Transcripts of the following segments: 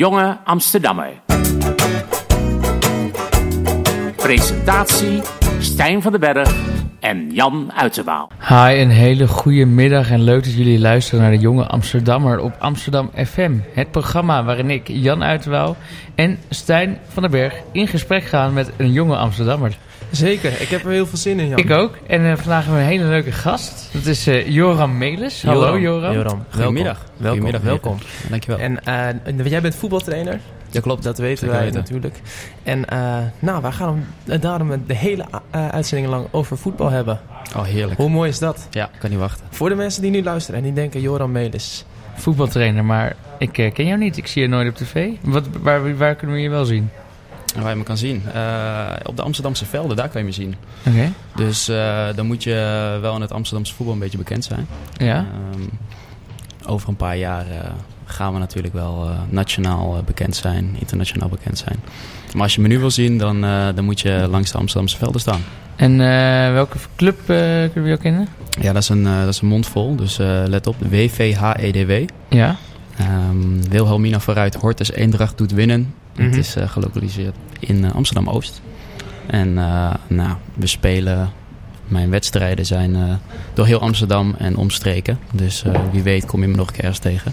jonge Amsterdammer. Presentatie Stijn van den Berg en Jan Uiterwaal. Hi, een hele goede middag en leuk dat jullie luisteren naar de Jonge Amsterdammer op Amsterdam FM. Het programma waarin ik, Jan Uiterwaal en Stijn van den Berg in gesprek gaan met een jonge Amsterdammer. Zeker, ik heb er heel veel zin in, Jan. Ik ook. En uh, vandaag hebben we een hele leuke gast. Dat is uh, Joram Melis. Hallo Joram. Joram. Goedemiddag. Welkom. Goedemiddag. Welkom. Dankjewel. En uh, jij bent voetbaltrainer. Ja, klopt. Dat weten Zeker wij weten. natuurlijk. En nou, wij gaan hem daarom de hele uitzending lang over voetbal hebben. Oh, heerlijk. Hoe mooi is dat? Ja, kan niet wachten. Voor de mensen die nu luisteren en die denken, Joram Melis. Voetbaltrainer, maar ik ken jou niet. Ik zie je nooit op tv. Wat, waar, waar kunnen we je wel zien? Waar je me kan zien? Uh, op de Amsterdamse velden, daar kan je me zien. Oké. Okay. Dus uh, dan moet je wel in het Amsterdamse voetbal een beetje bekend zijn. Ja. Um, over een paar jaar uh, gaan we natuurlijk wel nationaal bekend zijn, internationaal bekend zijn. Maar als je me nu wil zien, dan, dan moet je langs de Amsterdamse velden staan. En welke club kunnen we jou kennen? Ja, dat is een, dat is een mondvol, dus let op. WVHEDW. Ja. Um, Wilhelmina vooruit, Hortus Eendracht doet winnen. Mm -hmm. Het is uh, gelokaliseerd in uh, Amsterdam-Oost. En uh, nou, we spelen... Mijn wedstrijden zijn door heel Amsterdam en omstreken. Dus wie weet kom je me nog een keer eens tegen.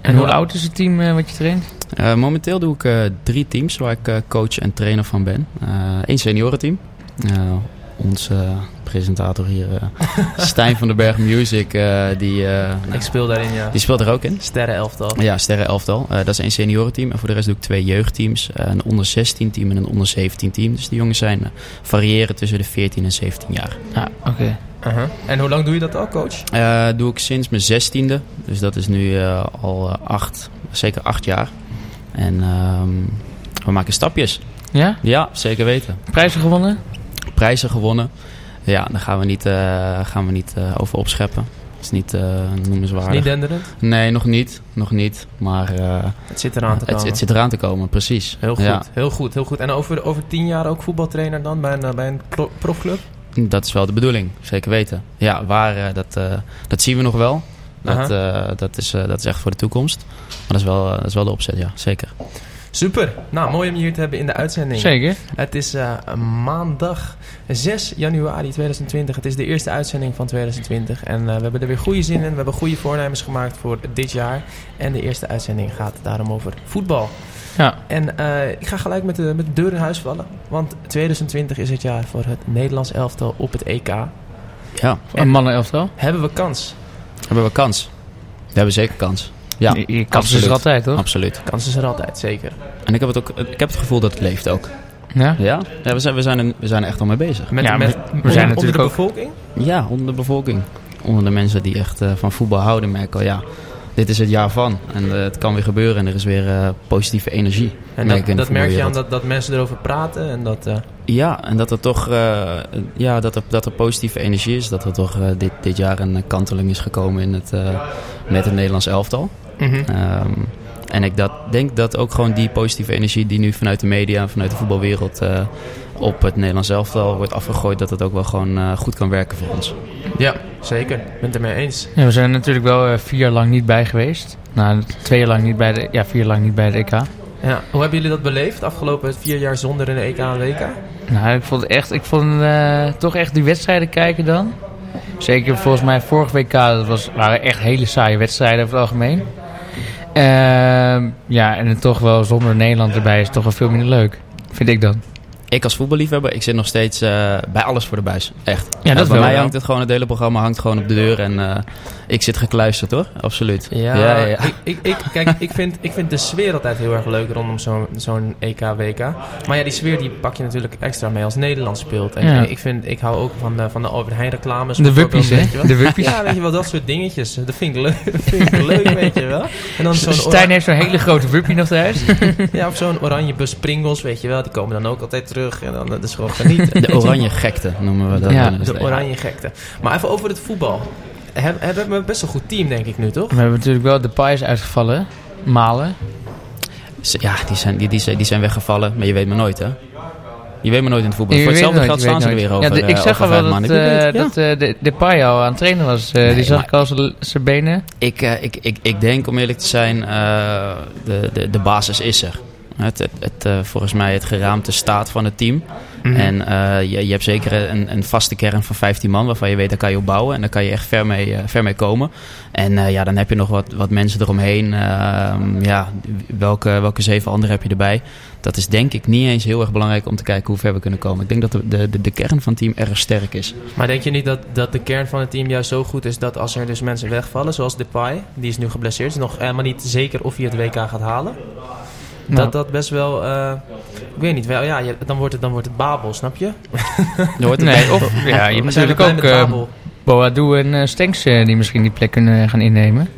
En hoe oud is het team wat je traint? momenteel doe ik drie teams waar ik coach en trainer van ben. Eén seniorenteam. Onze presentator hier, uh, Stijn van den Berg Music, uh, die... Uh, ik speel daarin, ja. Die speelt er ook in. Sterren elftal. Ja, Sterren elftal. dat is een seniorenteam. En voor de rest doe ik twee jeugdteams. een onder 16 team en een onder 17 team. Dus die jongens zijn variëren tussen de 14 en 17 jaar. Ah, oké. Okay. Uh -huh. En hoe lang doe je dat al, coach? doe ik sinds mijn zestiende. Dus dat is nu al acht, zeker acht jaar. En um, we maken stapjes. Ja? Ja, zeker weten. Prijzen gewonnen? Prijzen gewonnen. Ja, daar gaan we niet, uh, gaan we niet uh, over opscheppen. Dat is niet uh, noemenswaardig. Niet denderend? Nee, nog niet. Nog niet. Maar het zit eraan te komen. Het, het, zit eraan te komen, precies. Heel goed, ja. heel goed, heel goed. En over, over tien jaar ook voetbaltrainer dan bij een, bij een pro profclub? Dat is wel de bedoeling, zeker weten. Ja, waar, dat, dat zien we nog wel. Dat, dat, is, dat is echt voor de toekomst. Maar dat is wel, dat is wel de opzet, ja, zeker. Super. Nou, mooi om je hier te hebben in de uitzending. Zeker. Het is uh, maandag 6 januari 2020. Het is de eerste uitzending van 2020. En uh, we hebben er weer goede zin in. We hebben goede voornemens gemaakt voor dit jaar. En de eerste uitzending gaat daarom over voetbal. Ja. En uh, ik ga gelijk met de, met de deur in huis vallen. Want 2020 is het jaar voor het Nederlands elftal op het EK. Ja. En mannen elftal? Hebben we kans? Hebben we kans? We hebben zeker kans. Ja, je, je kans is er altijd, toch? Absoluut. Kans is er altijd, zeker. En ik heb het, ook, ik heb het gevoel dat het leeft ook. Ja? Ja, ja we, zijn, we, zijn er, we zijn er echt al mee bezig. Met, ja, met, we, we zijn onder, onder de ook... bevolking? Ja, onder de bevolking. Onder de mensen die echt uh, van voetbal houden merken al, ja, dit is het jaar van. En uh, het kan weer gebeuren en er is weer uh, positieve energie. En merk dat, dat merk je aan dat, dat mensen erover praten en dat... Ja, en dat er toch ja, dat er, dat er positieve energie is. Dat er toch dit, dit jaar een kanteling is gekomen in het, met het Nederlands elftal. Mm -hmm. um, en ik dat, denk dat ook gewoon die positieve energie die nu vanuit de media en vanuit de voetbalwereld uh, op het Nederlands elftal wordt afgegooid, dat het ook wel gewoon uh, goed kan werken voor ons. Ja, zeker. Ik ben het ermee eens. Ja, we zijn er natuurlijk wel uh, vier jaar lang niet bij geweest. Nou, twee jaar lang niet bij de, ja, vier jaar lang niet bij de EK. Ja, hoe hebben jullie dat beleefd? Afgelopen vier jaar zonder een EK en WK? Nou, ik vond echt, ik vond toch echt die wedstrijden kijken dan. Zeker volgens mij vorige WK, dat was, waren echt hele saaie wedstrijden over het algemeen. Uh, ja, en toch wel zonder Nederland erbij is toch wel veel minder leuk. Vind ik dan. Ik als voetballiefhebber, ik zit nog steeds uh, bij alles voor de buis. Echt. Ja, dat uh, bij mij hangt het gewoon, het hele programma hangt gewoon op de deur. En uh, ik zit gekluisterd hoor, absoluut. Ja, ja, ja. Ik, ik, ik, kijk, ik vind, ik vind de sfeer altijd heel erg leuk rondom zo'n zo'n EK, WK. Maar ja, die sfeer die pak je natuurlijk extra mee als Nederland speelt. En Ja. ik, vind, ik hou ook van de, van de Albert Heijn reclames. De wuppies, hè? weet je wel. De wuppies. Ja, weet je wel, dat soort dingetjes. Dat vind ik leuk, dat vind ik leuk weet je wel. En dan zo'n Stijn heeft zo'n hele grote wuppie nog thuis. Ja, of zo'n oranje bus Pringles, weet je wel. Die komen dan ook altijd terug. En dan dat is gewoon genieten. De oranje gekte noemen we dat. Ja. De oranje gekte. Maar even over het voetbal. Heb, hebben we een best wel goed team, denk ik nu, toch? We hebben natuurlijk wel de pies uitgevallen. Malen. Ja, die zijn, die, die, zijn, die zijn weggevallen, maar je weet maar nooit hè. Je weet maar nooit in het voetbal. Je Voor weet hetzelfde nooit, geld staan ze er weer over Ja, de- ik eh, zag over al wel dat, eh, ja. dat eh, de, de Pai al aan het trainen was. Eh, Nee, die zag ik al zijn- zijn benen. Ik, ik, ik, ik denk, om eerlijk te zijn, eh, de, de, de basis is er. Het, het, het, eh, volgens mij het geraamte staat van het team. Mhm. En eh, je, je hebt zeker een, een vaste kern van 15 man waarvan je weet, daar kan je op bouwen. En daar kan je echt ver mee, eh, ver mee komen. En ja, dan heb je nog wat, wat mensen eromheen. Ehm, ja, welke, welke zeven anderen heb je erbij? Dat is denk ik niet eens heel erg belangrijk om te kijken hoe ver we kunnen komen. Ik denk dat de, de, de, de kern van het team erg sterk is. Maar denk je niet dat, dat de kern van het team juist zo goed is dat als er dus mensen wegvallen, zoals Depay, die is nu geblesseerd, is nog helemaal niet zeker of hij het WK gaat halen. Nou. Dat dat best wel, eh, ik weet niet, wel, ja, je- dan wordt het, dan wordt het Babel, snap je? Je hoort het Nee, of ja, je hebt natuurlijk ook eh. Boadu en eh Stenks eh, die misschien die plek kunnen gaan innemen.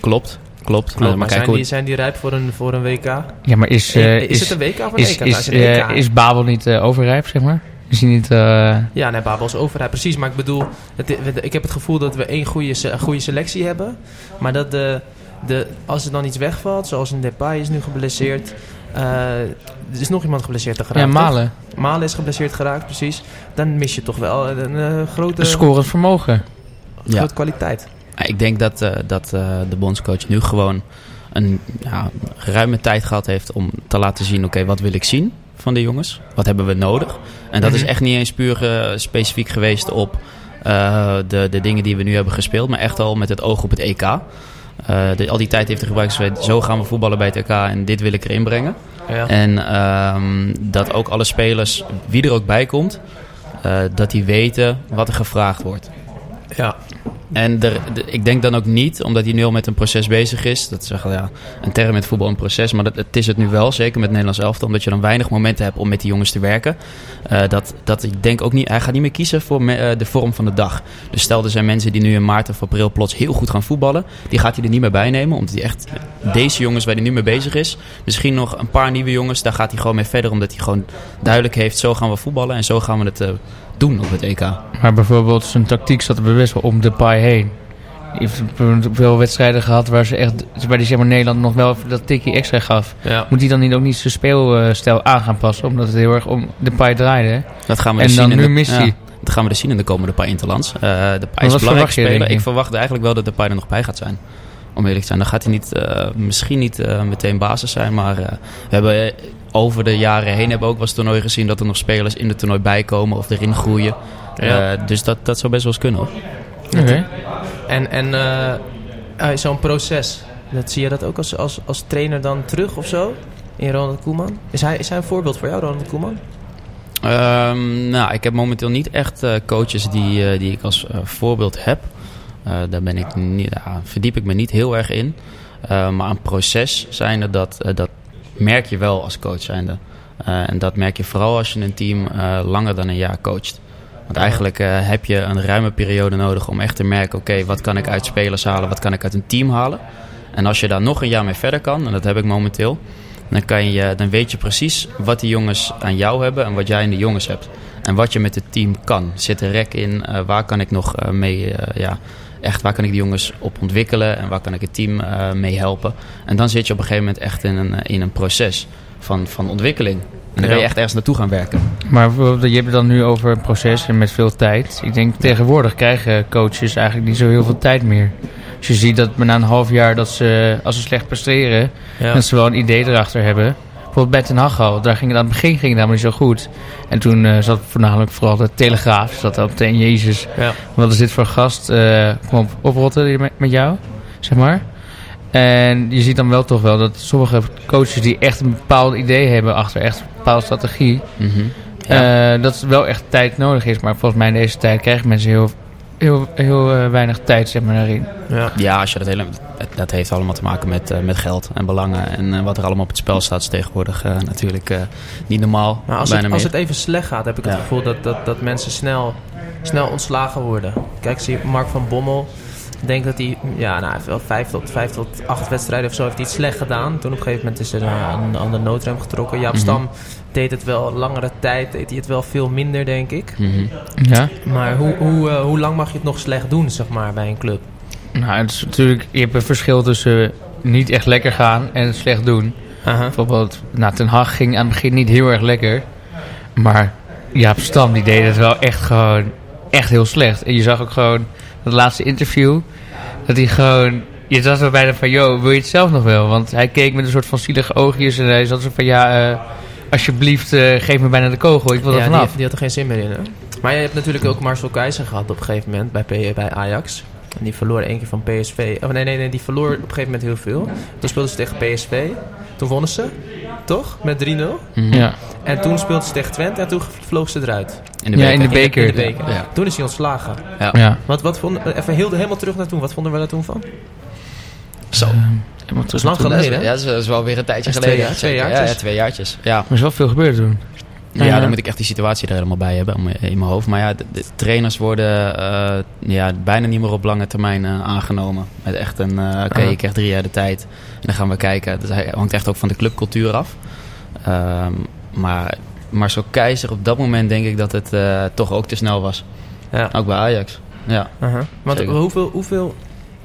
Klopt, klopt. Klopt, maar maar kijk zijn, die, zijn die rijp voor een, voor een WK? Ja, maar is, eh, is, het een WK of een is, EK? Nou, is, het een EK. is Babel niet eh, overrijp, zeg maar? Is hij niet... eh, Ja, nee, Babel is overheid, precies. Maar ik bedoel, het, ik heb het gevoel dat we één goede, goede selectie hebben. Maar dat de, de, als er dan iets wegvalt, zoals een Depay is nu geblesseerd. eh, er is nog iemand geblesseerd geraakt. ja, toch? Malen. Malen is geblesseerd geraakt, precies. Dan mis je toch wel een, een, grote, Een scorend vermogen. Ja. grote kwaliteit. Ja, Ik denk dat, eh, dat eh, de bondscoach nu gewoon een ja, ruime tijd gehad heeft om te laten zien... oké, wat wil ik zien van de jongens? Wat hebben we nodig? En dat is Mhm. echt niet eens puur eh, specifiek geweest op eh, de, de dingen die we nu hebben gespeeld... maar echt al met het oog op het EK. Eh, de- al die tijd heeft gebruikt gezegd, zo gaan we voetballen bij het EK en dit wil ik erin brengen. Ja. En ehm, dat ook alle spelers, wie er ook bij komt... eh, dat die weten wat er gevraagd wordt. ja. En ik denk dan ook niet, omdat hij nu al met een proces bezig is. Dat is ja, een term met voetbal een proces. Maar dat, het is het nu wel, zeker met Nederlands elftal. Omdat je dan weinig momenten hebt om met die jongens te werken. Eh, dat, dat ik denk ook niet, hij gaat niet meer kiezen voor eh, de vorm van de dag. Dus stel er zijn mensen die nu in maart of april plots heel goed gaan voetballen. Die gaat hij er niet meer bij nemen. Omdat hij echt, deze jongens waar hij nu mee bezig is. Misschien nog een paar nieuwe jongens, daar gaat hij gewoon mee verder. Omdat hij gewoon duidelijk heeft, zo gaan we voetballen. En zo gaan we het eh, doen op het EK. Maar bijvoorbeeld zijn tactiek zat er best wel om de paai heen. Die heeft veel wedstrijden gehad waar ze echt, waar die zeg maar Nederland nog wel dat tikje extra gaf. ja. Moet hij dan niet ook niet zijn speelstijl aan gaan passen, omdat het heel erg om de paai draaide? Dat gaan we En dus dan zien nu mist ja. Dat gaan we dus zien in de komende paar interlands. Eh de Pai is een speler. denk je? Ik verwacht eigenlijk wel dat de Pai er nog bij gaat zijn. Om eerlijk te zijn. Dan gaat hij niet, eh, misschien niet eh, meteen basis zijn. Maar we hebben over de jaren heen hebben we ook wel eens toernooi gezien... dat er nog spelers in het toernooi bijkomen of erin groeien. Ja. Eh, dus dat, dat zou best wel eens kunnen hoor. Oké. En, en eh, eh, zo'n proces, dat, zie je dat ook als, als, als trainer dan terug of zo? In Ronald Koeman? Is hij, is hij een voorbeeld voor jou, Ronald Koeman? Ehm, nou, ik heb momenteel niet echt eh, coaches die, eh, die ik als voorbeeld heb. Eh, daar ben ik niet, ja, verdiep ik me niet heel erg in. Eh, maar een proces zijnde, dat, eh, dat merk je wel als coach zijnde. Eh, en dat merk je vooral als je een team eh, langer dan een jaar coacht. Want eigenlijk eh, heb je een ruime periode nodig om echt te merken... oké, wat kan ik uit spelers halen, wat kan ik uit een team halen? En als je daar nog een jaar mee verder kan, en dat heb ik momenteel... dan, kan je, dan weet je precies wat die jongens aan jou hebben en wat jij in de jongens hebt. En wat je met het team kan. Zit er rek in? Waar kan ik nog mee... ja, echt, waar kan ik die jongens op ontwikkelen en waar kan ik het team eh, mee helpen? En dan zit je op een gegeven moment echt in een, eh, in een proces van, van ontwikkeling. En dan ben je echt ergens naartoe gaan werken. Maar je hebt het dan nu over een proces en met veel tijd. Ik denk tegenwoordig krijgen coaches eigenlijk niet zo heel veel tijd meer. Als je ziet dat na een half jaar dat ze, als ze slecht presteren, Ja. dat ze wel een idee erachter hebben. Bijvoorbeeld bij Ten Hag al, daar ging het aan het begin ging het helemaal niet zo goed. En toen eh, zat voornamelijk vooral de Telegraaf, zat al meteen Jezus. Ja. Wat is dit voor gast? eh kom op, oprotten met, met jou, zeg maar. En je ziet dan wel toch wel dat sommige coaches die echt een bepaald idee hebben achter, echt een bepaalde strategie, Mhm. eh, dat wel echt tijd nodig is. Maar volgens mij in deze tijd krijgen mensen heel, heel, heel eh, weinig tijd zeg maar, daarin. Ja. Ja, als je dat, hele, dat, dat heeft allemaal te maken met, eh, met geld en belangen. En eh, wat er allemaal op het spel staat is tegenwoordig eh, natuurlijk eh, niet normaal. Maar als bijna het, als het even slecht gaat, heb ik het Ja. gevoel dat, dat, dat mensen snel, snel ontslagen worden. Kijk, zie je Mark van Bommel. Ik denk dat hij, ja, nou, hij heeft wel vijf tot, vijf tot acht wedstrijden of zo heeft hij het slecht gedaan. Toen op een gegeven moment is er eh, aan, aan de noodrem getrokken. Jaap Mhm. Stam deed het wel langere tijd, deed hij het wel veel minder, denk ik. Mhm. Ja. Maar hoe, hoe, eh, hoe lang mag je het nog slecht doen, zeg maar, bij een club? Nou, het is natuurlijk, je hebt een verschil tussen niet echt lekker gaan en slecht doen. Bijvoorbeeld, nou, Ten Hag ging aan het begin niet heel erg lekker. Maar Jaap Stam, die deed het wel echt gewoon echt heel slecht. En je zag ook gewoon dat laatste interview, dat hij gewoon... Je zat er bijna van, joh, wil je het zelf nog wel? Want hij keek met een soort van zielige oogjes en hij zat zo van, ja, eh, alsjeblieft, eh, geef me bijna de kogel. Ik wil er Ja, die, vanaf. die had er geen zin meer in. Hè? Maar je hebt natuurlijk ook Marcel Keizer gehad op een gegeven moment bij, P- bij Ajax. En die verloor één keer van PSV. Oh nee, nee, nee, die verloor op een gegeven moment heel veel. Toen speelden ze tegen PSV. Toen wonnen ze, toch? Met 3-0. Mhm. Ja. En toen speelden ze tegen Twente en toen vloog ze eruit. In de Ja, beker. in de beker. In de beker. Ja. Toen is hij ontslagen. ja. Wat, wat vonden, even heel, helemaal terug naar toen. Wat vonden we daar toen van? Zo. Helemaal Dat is terug lang geleden, hè? Ja, dat is, dat is wel weer een tijdje is twee geleden. jaar- twee jaartjes. Ja, ja, twee jaartjes. Ja. Er is wel veel gebeurd toen. Ja, dan moet ik echt die situatie er helemaal bij hebben om- in mijn hoofd. Maar ja, de, de trainers worden eh, ja, bijna niet meer op lange termijn eh, aangenomen. Met echt een, eh, oké, Aha. je krijgt drie jaar de tijd. En dan gaan we kijken. Dat hangt echt ook van de clubcultuur af. Ehm, maar Marcel Keizer, op dat moment denk ik dat het eh, toch ook te snel was. Ja. Ook bij Ajax. Ja. Uh-huh. Want hoeveel, hoeveel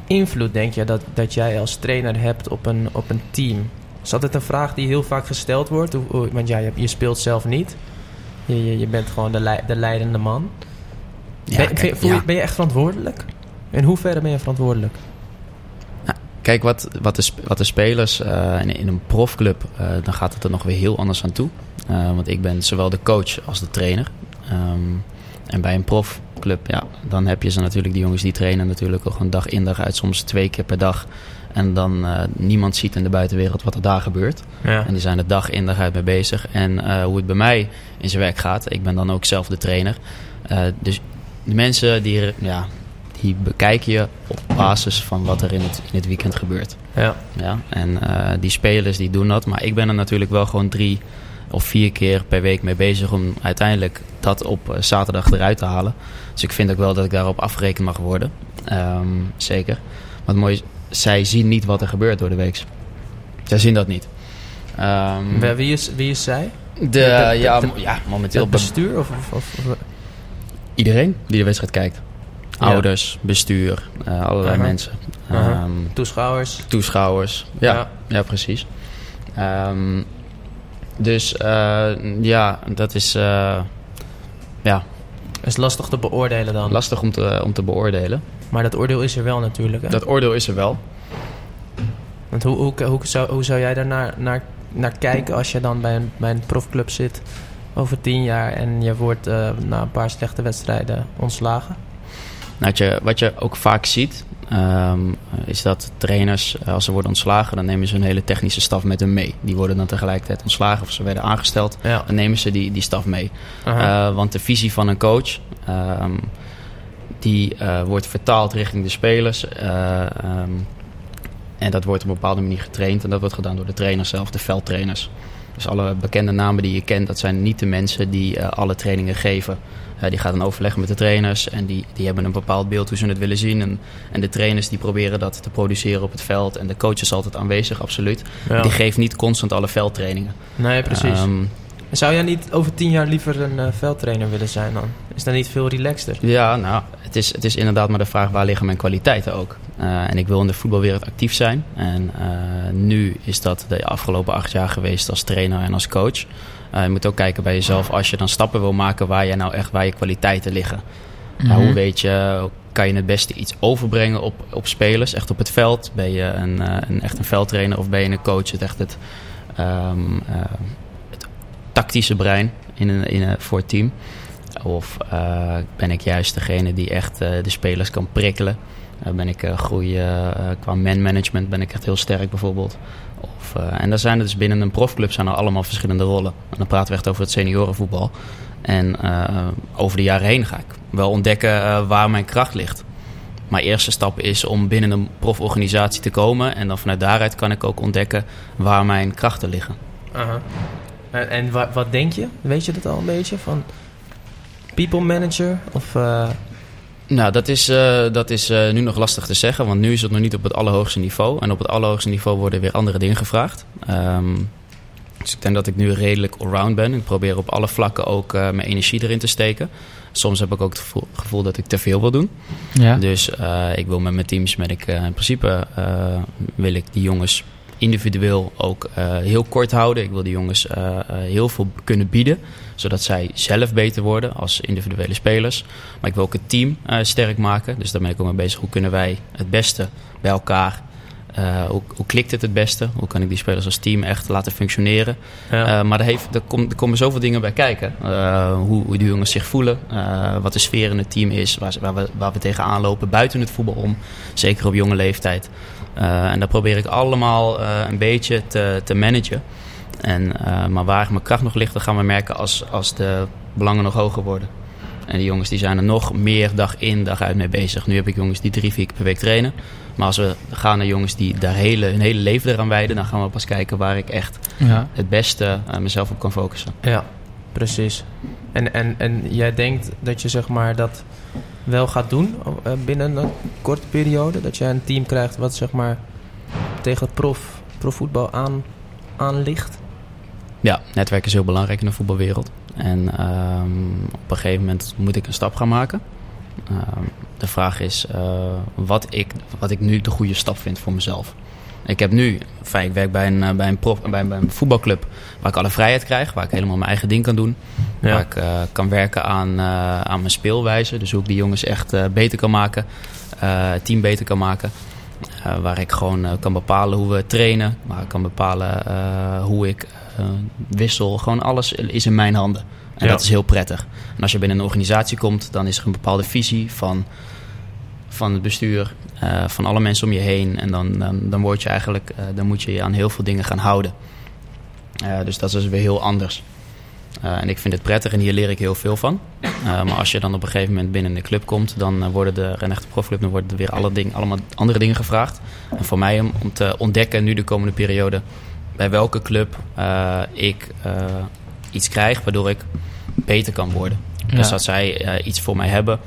invloed denk je dat, dat jij als trainer hebt op een, op een team? Is dat het een vraag die heel vaak gesteld wordt? Want ja, je, je speelt zelf niet. Je, je, je bent gewoon de, de leidende man. Ja, ben, kijk, je- ja. ben je echt verantwoordelijk? In hoeverre ben je verantwoordelijk? Kijk, wat, wat, de, wat de spelers eh, in, in een profclub, eh, dan gaat het er nog weer heel anders aan toe. Eh, want ik ben zowel de coach als de trainer. Ehm, en bij een profclub, ja, dan heb je ze natuurlijk, die jongens die trainen natuurlijk ook gewoon dag in dag uit, soms twee keer per dag. En dan eh, niemand ziet in de buitenwereld wat er daar gebeurt. Ja. En die zijn er dag in dag uit mee bezig. En eh, hoe het bij mij in zijn werk gaat, ik ben dan ook zelf de trainer. Eh, dus de mensen die, ja, die bekijken je op basis van wat er in het, in het weekend gebeurt. Ja. Ja? En die spelers die doen dat. Maar ik ben er natuurlijk wel gewoon drie of vier keer per week mee bezig om uiteindelijk dat op eh, zaterdag eruit te halen. Dus ik vind ook wel dat ik daarop afgerekend mag worden. Ehm, zeker. Maar het mooie is, zij zien niet wat er gebeurt door de week. Zij zien dat niet. Ehm, Wie- Wie, is, wie is zij? de, de- de- ja, ja, momenteel Het bestuur? Of, of, iedereen die de wedstrijd kijkt. Ja. Ouders, bestuur, eh, allerlei mensen. Ehm, toeschouwers? toeschouwers. Ja, ja. precies. Dus eh, ja, dat is eh, ja, is lastig te beoordelen dan. lastig om te, om te beoordelen. maar dat oordeel is er wel natuurlijk. Hè? Dat oordeel is er wel. Want hoe, hoe, hoe, zou, hoe zou jij daar naar, naar, naar kijken als je dan bij een, bij een profclub zit over tien jaar en je wordt eh, na een paar slechte wedstrijden ontslagen? Nou, wat, je, wat je ook vaak ziet, ehm, is dat trainers, eh, als ze worden ontslagen, dan nemen ze hun hele technische staf met hen mee. Die worden dan tegelijkertijd ontslagen of ze werden aangesteld. Ja. Dan nemen ze die, die staf mee. Eh, want de visie van een coach, ehm, die eh, wordt vertaald richting de spelers. eh, ehm, en dat wordt op een bepaalde manier getraind. En dat wordt gedaan door de trainers zelf, de veldtrainers. Dus alle bekende namen die je kent, dat zijn niet de mensen die eh, alle trainingen geven. Eh, die gaan dan overleggen met de trainers en die, die hebben een bepaald beeld hoe ze het willen zien. En, en de trainers die proberen dat te produceren op het veld. En de coach is altijd aanwezig, absoluut. Ja. Die geeft niet constant alle veldtrainingen. Nee, precies. Ehm, Zou jij niet over tien jaar liever een eh, veldtrainer willen zijn dan? Is dat niet veel relaxter? Ja, nou, het is, het is inderdaad maar de vraag waar liggen mijn kwaliteiten ook. Eh, en ik wil in de voetbalwereld actief zijn. En eh, nu is dat de afgelopen acht jaar geweest als trainer en als coach. Eh, je moet ook kijken bij jezelf als je dan stappen wil maken waar je nou echt waar je kwaliteiten liggen. Ja, hoe weet je, kan je het beste iets overbrengen op, op spelers, echt op het veld? Ben je een, een, echt een veldtrainer of ben je een coach? Het echt het, ehm, eh, het tactische brein in een, in een, voor het team. Of ben ik juist degene die echt de spelers kan prikkelen? Eh, ben ik uh, groeien eh, qua man-management ben ik echt heel sterk bijvoorbeeld. Of, eh, en daar zijn er dus binnen een profclub zijn er allemaal verschillende rollen. En dan praten we echt over het seniorenvoetbal. En over de jaren heen ga ik wel ontdekken waar mijn kracht ligt. Mijn eerste stap is om binnen een proforganisatie te komen. En dan vanuit daaruit kan ik ook ontdekken waar mijn krachten liggen. Aha. En, wat, denk je? Weet je dat al een beetje? Van people manager? Of. Nou, dat is, uh, dat is uh, nu nog lastig te zeggen. Want nu is het nog niet op het allerhoogste niveau. En op het allerhoogste niveau worden weer andere dingen gevraagd. Um, dus ik denk dat ik nu redelijk allround ben. Ik probeer op alle vlakken ook uh, mijn energie erin te steken. Soms heb ik ook het gevoel, gevoel dat ik te veel wil doen. Ja. Dus ik wil met mijn teams, met ik, in principe wil ik die jongens individueel ook eh, heel kort houden. Ik wil die jongens eh, eh, heel veel kunnen bieden, zodat zij zelf beter worden als individuele spelers. Maar ik wil ook het team sterk maken. Dus daar ben ik ook bezig. Hoe kunnen wij het beste bij elkaar? Eh, hoe, hoe klikt het het beste? Hoe kan ik die spelers als team echt laten functioneren? Ja. Eh, maar er, heeft, er, komt, er komen zoveel dingen bij kijken. Eh, hoe, hoe die jongens zich voelen. wat de sfeer in het team is. Waar, waar, we, waar we tegenaan lopen buiten het voetbal om. Zeker op jonge leeftijd. En dat probeer ik allemaal een beetje te, te managen. En, maar waar mijn kracht nog ligt, dat gaan we merken als, als de belangen nog hoger worden. En die jongens die zijn er nog meer dag in, dag uit mee bezig. Nu heb ik jongens die drie, vier keer per week trainen. Maar als we gaan naar jongens die daar hele, hun hele leven eraan wijden... dan gaan we pas kijken waar ik echt Ja. het beste eh, mezelf op kan focussen. Ja, precies. En, en, en jij denkt dat je zeg maar dat wel gaat doen eh, binnen een korte periode? Dat jij een team krijgt wat zeg maar tegen het prof, profvoetbal aan, aan ligt? Ja, netwerk is heel belangrijk in de voetbalwereld. En ehm, op een gegeven moment moet ik een stap gaan maken. Ehm, de vraag is eh, wat, ik, wat ik nu de goede stap vind voor mezelf. Ik heb nu, fijn, ik werk bij een, eh, bij, een prof, bij, bij een voetbalclub waar ik alle vrijheid krijg, waar ik helemaal mijn eigen ding kan doen. Waar ik eh, kan werken aan, aan mijn speelwijze. Dus hoe ik die jongens echt beter kan maken, het team beter kan maken. Waar ik gewoon kan bepalen hoe we trainen, waar ik kan bepalen hoe ik wissel. Gewoon alles is in mijn handen. En Ja. dat is heel prettig. En als je binnen een organisatie komt, dan is er een bepaalde visie van, van het bestuur, eh, van alle mensen om je heen. En dan, dan, dan, word je eigenlijk, eh, dan moet je je aan heel veel dingen gaan houden. Eh, dus dat is weer heel anders. En ik vind het prettig en hier leer ik heel veel van. Maar als je dan op een gegeven moment binnen de club komt, dan worden de een echte profclub, dan worden er weer alle ding, allemaal andere dingen gevraagd. En voor mij om, om te ontdekken nu de komende periode bij welke club ik iets krijg waardoor ik beter kan worden. Ja. Dus dat zij iets voor mij hebben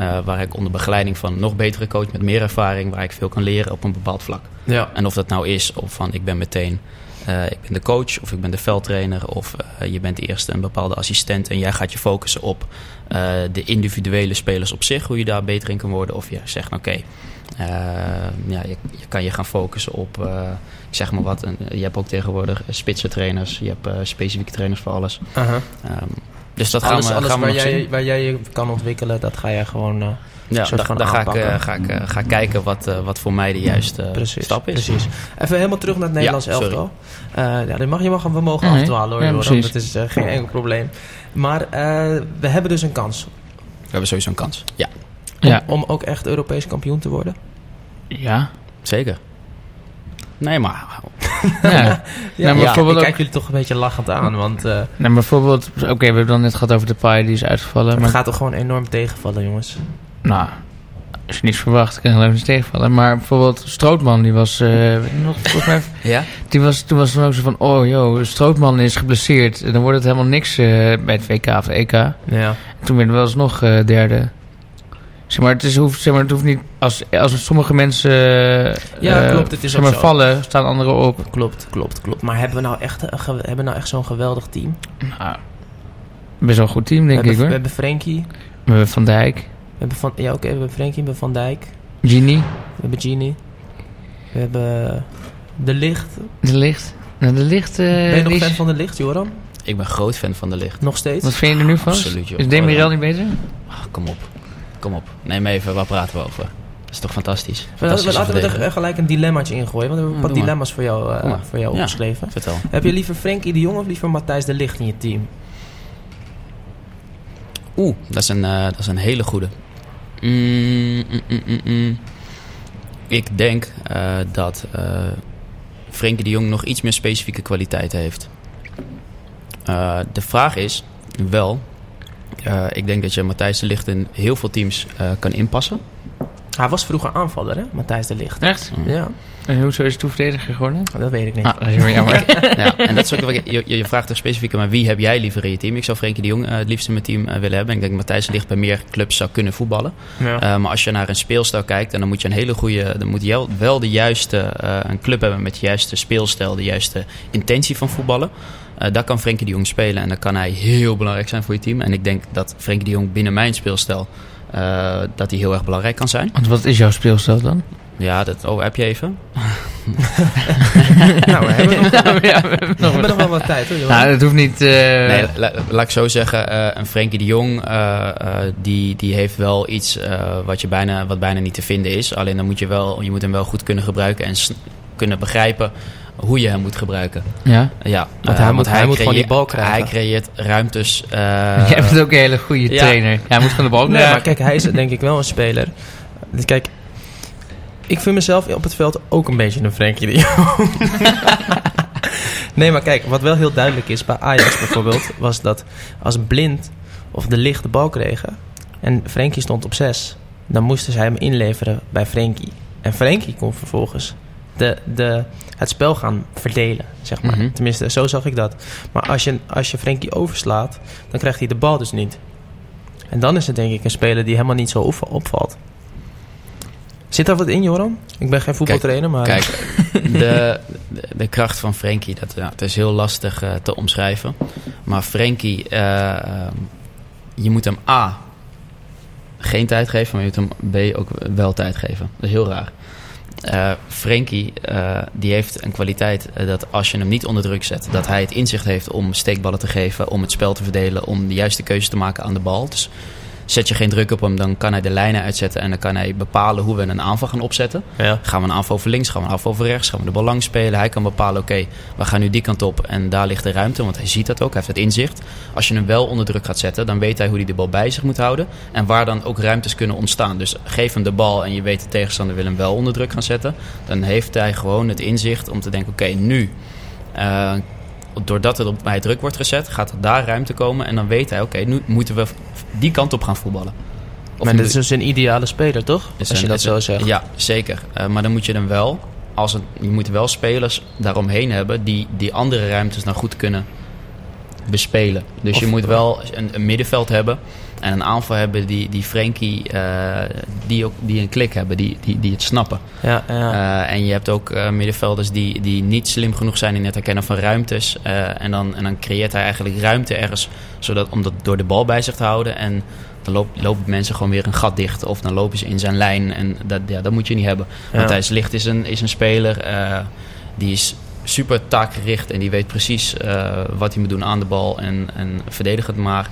eh, waar ik onder begeleiding van een nog betere coach met meer ervaring, waar ik veel kan leren op een bepaald vlak. Ja. En of dat nou is of van ik ben meteen eh, ik ben de coach of ik ben de veldtrainer of eh, je bent eerst een bepaalde assistent en jij gaat je focussen op de individuele spelers op zich, hoe je daar beter in kan worden. Of je zegt, oké, eh, ja, je, je kan je gaan focussen op, ik zeg maar wat, een- je hebt ook tegenwoordig spitsentrainers, je hebt specifieke trainers voor alles. Ehm, dus dat alles gaan we, alles gaan we waar, nog jij, zien. waar jij je kan ontwikkelen, dat ga jij gewoon... eh, Ja, daar, ga, ik, eh, ga, ik, eh, ga kijken wat, eh, wat voor mij de juiste precies, stap is. Precies. Even helemaal terug naar het Nederlands Ja, sorry. elftal. Eh ja, dit mag, je mag, we mogen Nee, afdwalen hoor, ja, Joram. precies. Dat is geen enkel probleem. Maar eh, we hebben dus een kans We hebben sowieso een kans. Ja, om, Ja. om ook echt Europees kampioen te worden. Ja. zeker. Nee, maar ja. Nou, maar ja, bijvoorbeeld ik kijk jullie toch een beetje lachend aan, want eh, Nou, maar bijvoorbeeld, oké, we hebben dan net gehad over de paai die is uitgevallen. het Maar, gaat toch gewoon enorm tegenvallen, jongens. nou, als je niets verwacht, kan ik niet tegenvallen. Maar bijvoorbeeld Strootman, die was, je nog, volgens mij, ja, die was, toen was het ook zo van, oh joh, Strootman is geblesseerd. Dan wordt het helemaal niks eh, bij het WK of EK. Ja. Toen werden we wel alsnog eh derde. Zeg maar, het, is, hoeft, zeg maar, het hoeft niet... Als, als sommige mensen eh, Ja, eh, klopt, het is zeg ook maar, zo. vallen, staan anderen op. Klopt, klopt, klopt. Maar hebben we nou echt, een ge- hebben we nou echt zo'n geweldig team? Nou, best wel een goed team, denk we, ik hebben, hoor. we hebben Frenkie. We hebben Van Dijk, We hebben van, ja, oké, we hebben Frenkie, we hebben Van Dijk. Genie, We hebben Genie. We hebben De Licht. De Licht. Nou, De Licht... eh, ben je nog die fan van De Licht, Joram? ik ben groot fan van de licht. Nog steeds? Wat vind je er nu van? Absoluut, joh. Is Demirel niet beter? Ah, kom op. Kom op. Neem even, waar praten we over? Dat is toch fantastisch? Fantastische laten we er verdediger. gelijk een dilemmaatje ingooien. Want we hebben Ja, wat maar. dilemma's voor jou, eh, voor jou Ja. opgeschreven. Vertel. Heb je liever Frenkie de Jong of liever Matthijs de Licht in je team? Oeh, dat is een, eh, dat is een hele goede. Mm, mm, mm. Ik denk eh, dat eh Frenkie de Jong nog iets meer specifieke kwaliteiten heeft. Eh, de vraag is wel... eh, ik denk dat je Matthijs de Ligt in heel veel teams eh, kan inpassen. Hij was vroeger aanvaller, hè? Matthijs de Licht. Echt? Ja, En hoezo is het toen verdediger geworden? dat weet ik niet. Ah, dat is jammer. ja, en dat is ook wat ik- je, je vraagt er specifiek maar wie heb jij liever in je team? Ik zou Frenkie de Jong eh, het liefst in mijn team willen hebben. Ik denk dat Matthijs de Ligt bij meer clubs zou kunnen voetballen. Ja. Eh, maar als je naar een speelstijl kijkt, en dan moet je een hele goede, dan moet je wel de juiste eh, een club hebben met de juiste speelstijl, de juiste intentie van voetballen. Eh, daar kan Frenkie de Jong spelen en dan kan hij heel belangrijk zijn voor je team. En ik denk dat Frenkie de Jong binnen mijn speelstijl eh, dat hij heel erg belangrijk kan zijn. Want wat is jouw speelstijl dan? Ja, dat oh, heb je even. nou, we hebben nog, Nou, ja, we hebben we nog hebben nog wel wat tijd hoor, Johan. Nou, dat hoeft niet... eh, Nee, la- laat ik zo zeggen, eh, een Frenkie de Jong, eh, eh, die, die heeft wel iets eh, wat, je bijna, wat bijna niet te vinden is. Alleen dan moet je, wel, je moet hem wel goed kunnen gebruiken en kunnen begrijpen hoe je hem moet gebruiken. ja. Ja, Want eh, hij moet- hij moet gewoon die bal krijgen. Hij creëert ruimtes. eh, Jij bent ook een hele goede ja. trainer. Ja, hij moet gewoon de bal Nee, krijgen. maar kijk, hij is denk ik wel een speler. Kijk, ik vind mezelf op het veld ook een beetje een Frenkie de Jong. nee, maar kijk, wat wel heel duidelijk is bij Ajax bijvoorbeeld... was dat als Blind of De Licht de bal kregen... en Frenkie stond op 6... dan moesten zij hem inleveren bij Frenkie. En Frenkie kon vervolgens de, de, het spel gaan verdelen, zeg maar. Mhm. Tenminste, zo zag ik dat. Maar als je, als je Frenkie overslaat, dan krijgt hij de bal dus niet. En dan is het denk ik een speler die helemaal niet zo op- opvalt. Zit daar wat in, Joram? Ik ben geen voetbaltrainer, maar... Kijk, de, de, kracht van Frenkie, dat, het is heel lastig eh, te omschrijven. Maar Frenkie, eh, ehm, je moet hem A, geen tijd geven, maar je moet hem B ook wel tijd geven. Dat is heel raar. Eh Frenkie, eh, die heeft een kwaliteit eh, dat als je hem niet onder druk zet, dat hij het inzicht heeft om steekballen te geven, om het spel te verdelen, om de juiste keuze te maken aan de bal. Dus zet je geen druk op hem, dan kan hij de lijnen uitzetten en dan kan hij bepalen hoe we een aanval gaan opzetten. ja. Gaan we een aanval over links, gaan we een aanval over rechts, gaan we de bal lang spelen. Hij kan bepalen, oké, we gaan nu die kant op en daar ligt de ruimte, want hij ziet dat ook, hij heeft het inzicht. Als je hem wel onder druk gaat zetten, dan weet hij hoe hij de bal bij zich moet houden en waar dan ook ruimtes kunnen ontstaan. Dus geef hem de bal en je weet de tegenstander wil hem wel onder druk gaan zetten, dan heeft hij gewoon het inzicht om te denken, oké, nu... eh, Doordat het op mij druk wordt gezet, gaat er daar ruimte komen. En dan weet hij, oké, nu moeten we die kant op gaan voetballen. Of maar dit is dus een ideale speler, toch? Als je dat zo zegt. Ja, zeker. Eh, maar dan moet je dan wel, als het, je moet wel spelers daaromheen hebben die die andere ruimtes dan goed kunnen bespelen. Dus Of- je moet wel een, een middenveld hebben en een aanval hebben die, die Frenkie, eh, die, ook, die een klik hebben, die, die, die het snappen. Ja, ja. Eh, en je hebt ook eh, middenvelders die, die niet slim genoeg zijn in het herkennen van ruimtes. En, dan, en dan creëert hij eigenlijk ruimte ergens zodat, om dat door de bal bij zich te houden. En dan loop, lopen mensen gewoon weer een gat dicht. Of dan lopen ze in zijn lijn. En dat, ja, dat moet je niet hebben. Ja. Matthijs Licht is een, is een speler die is super taakgericht. En die weet precies wat hij moet doen aan de bal. En, en verdedigt het maar.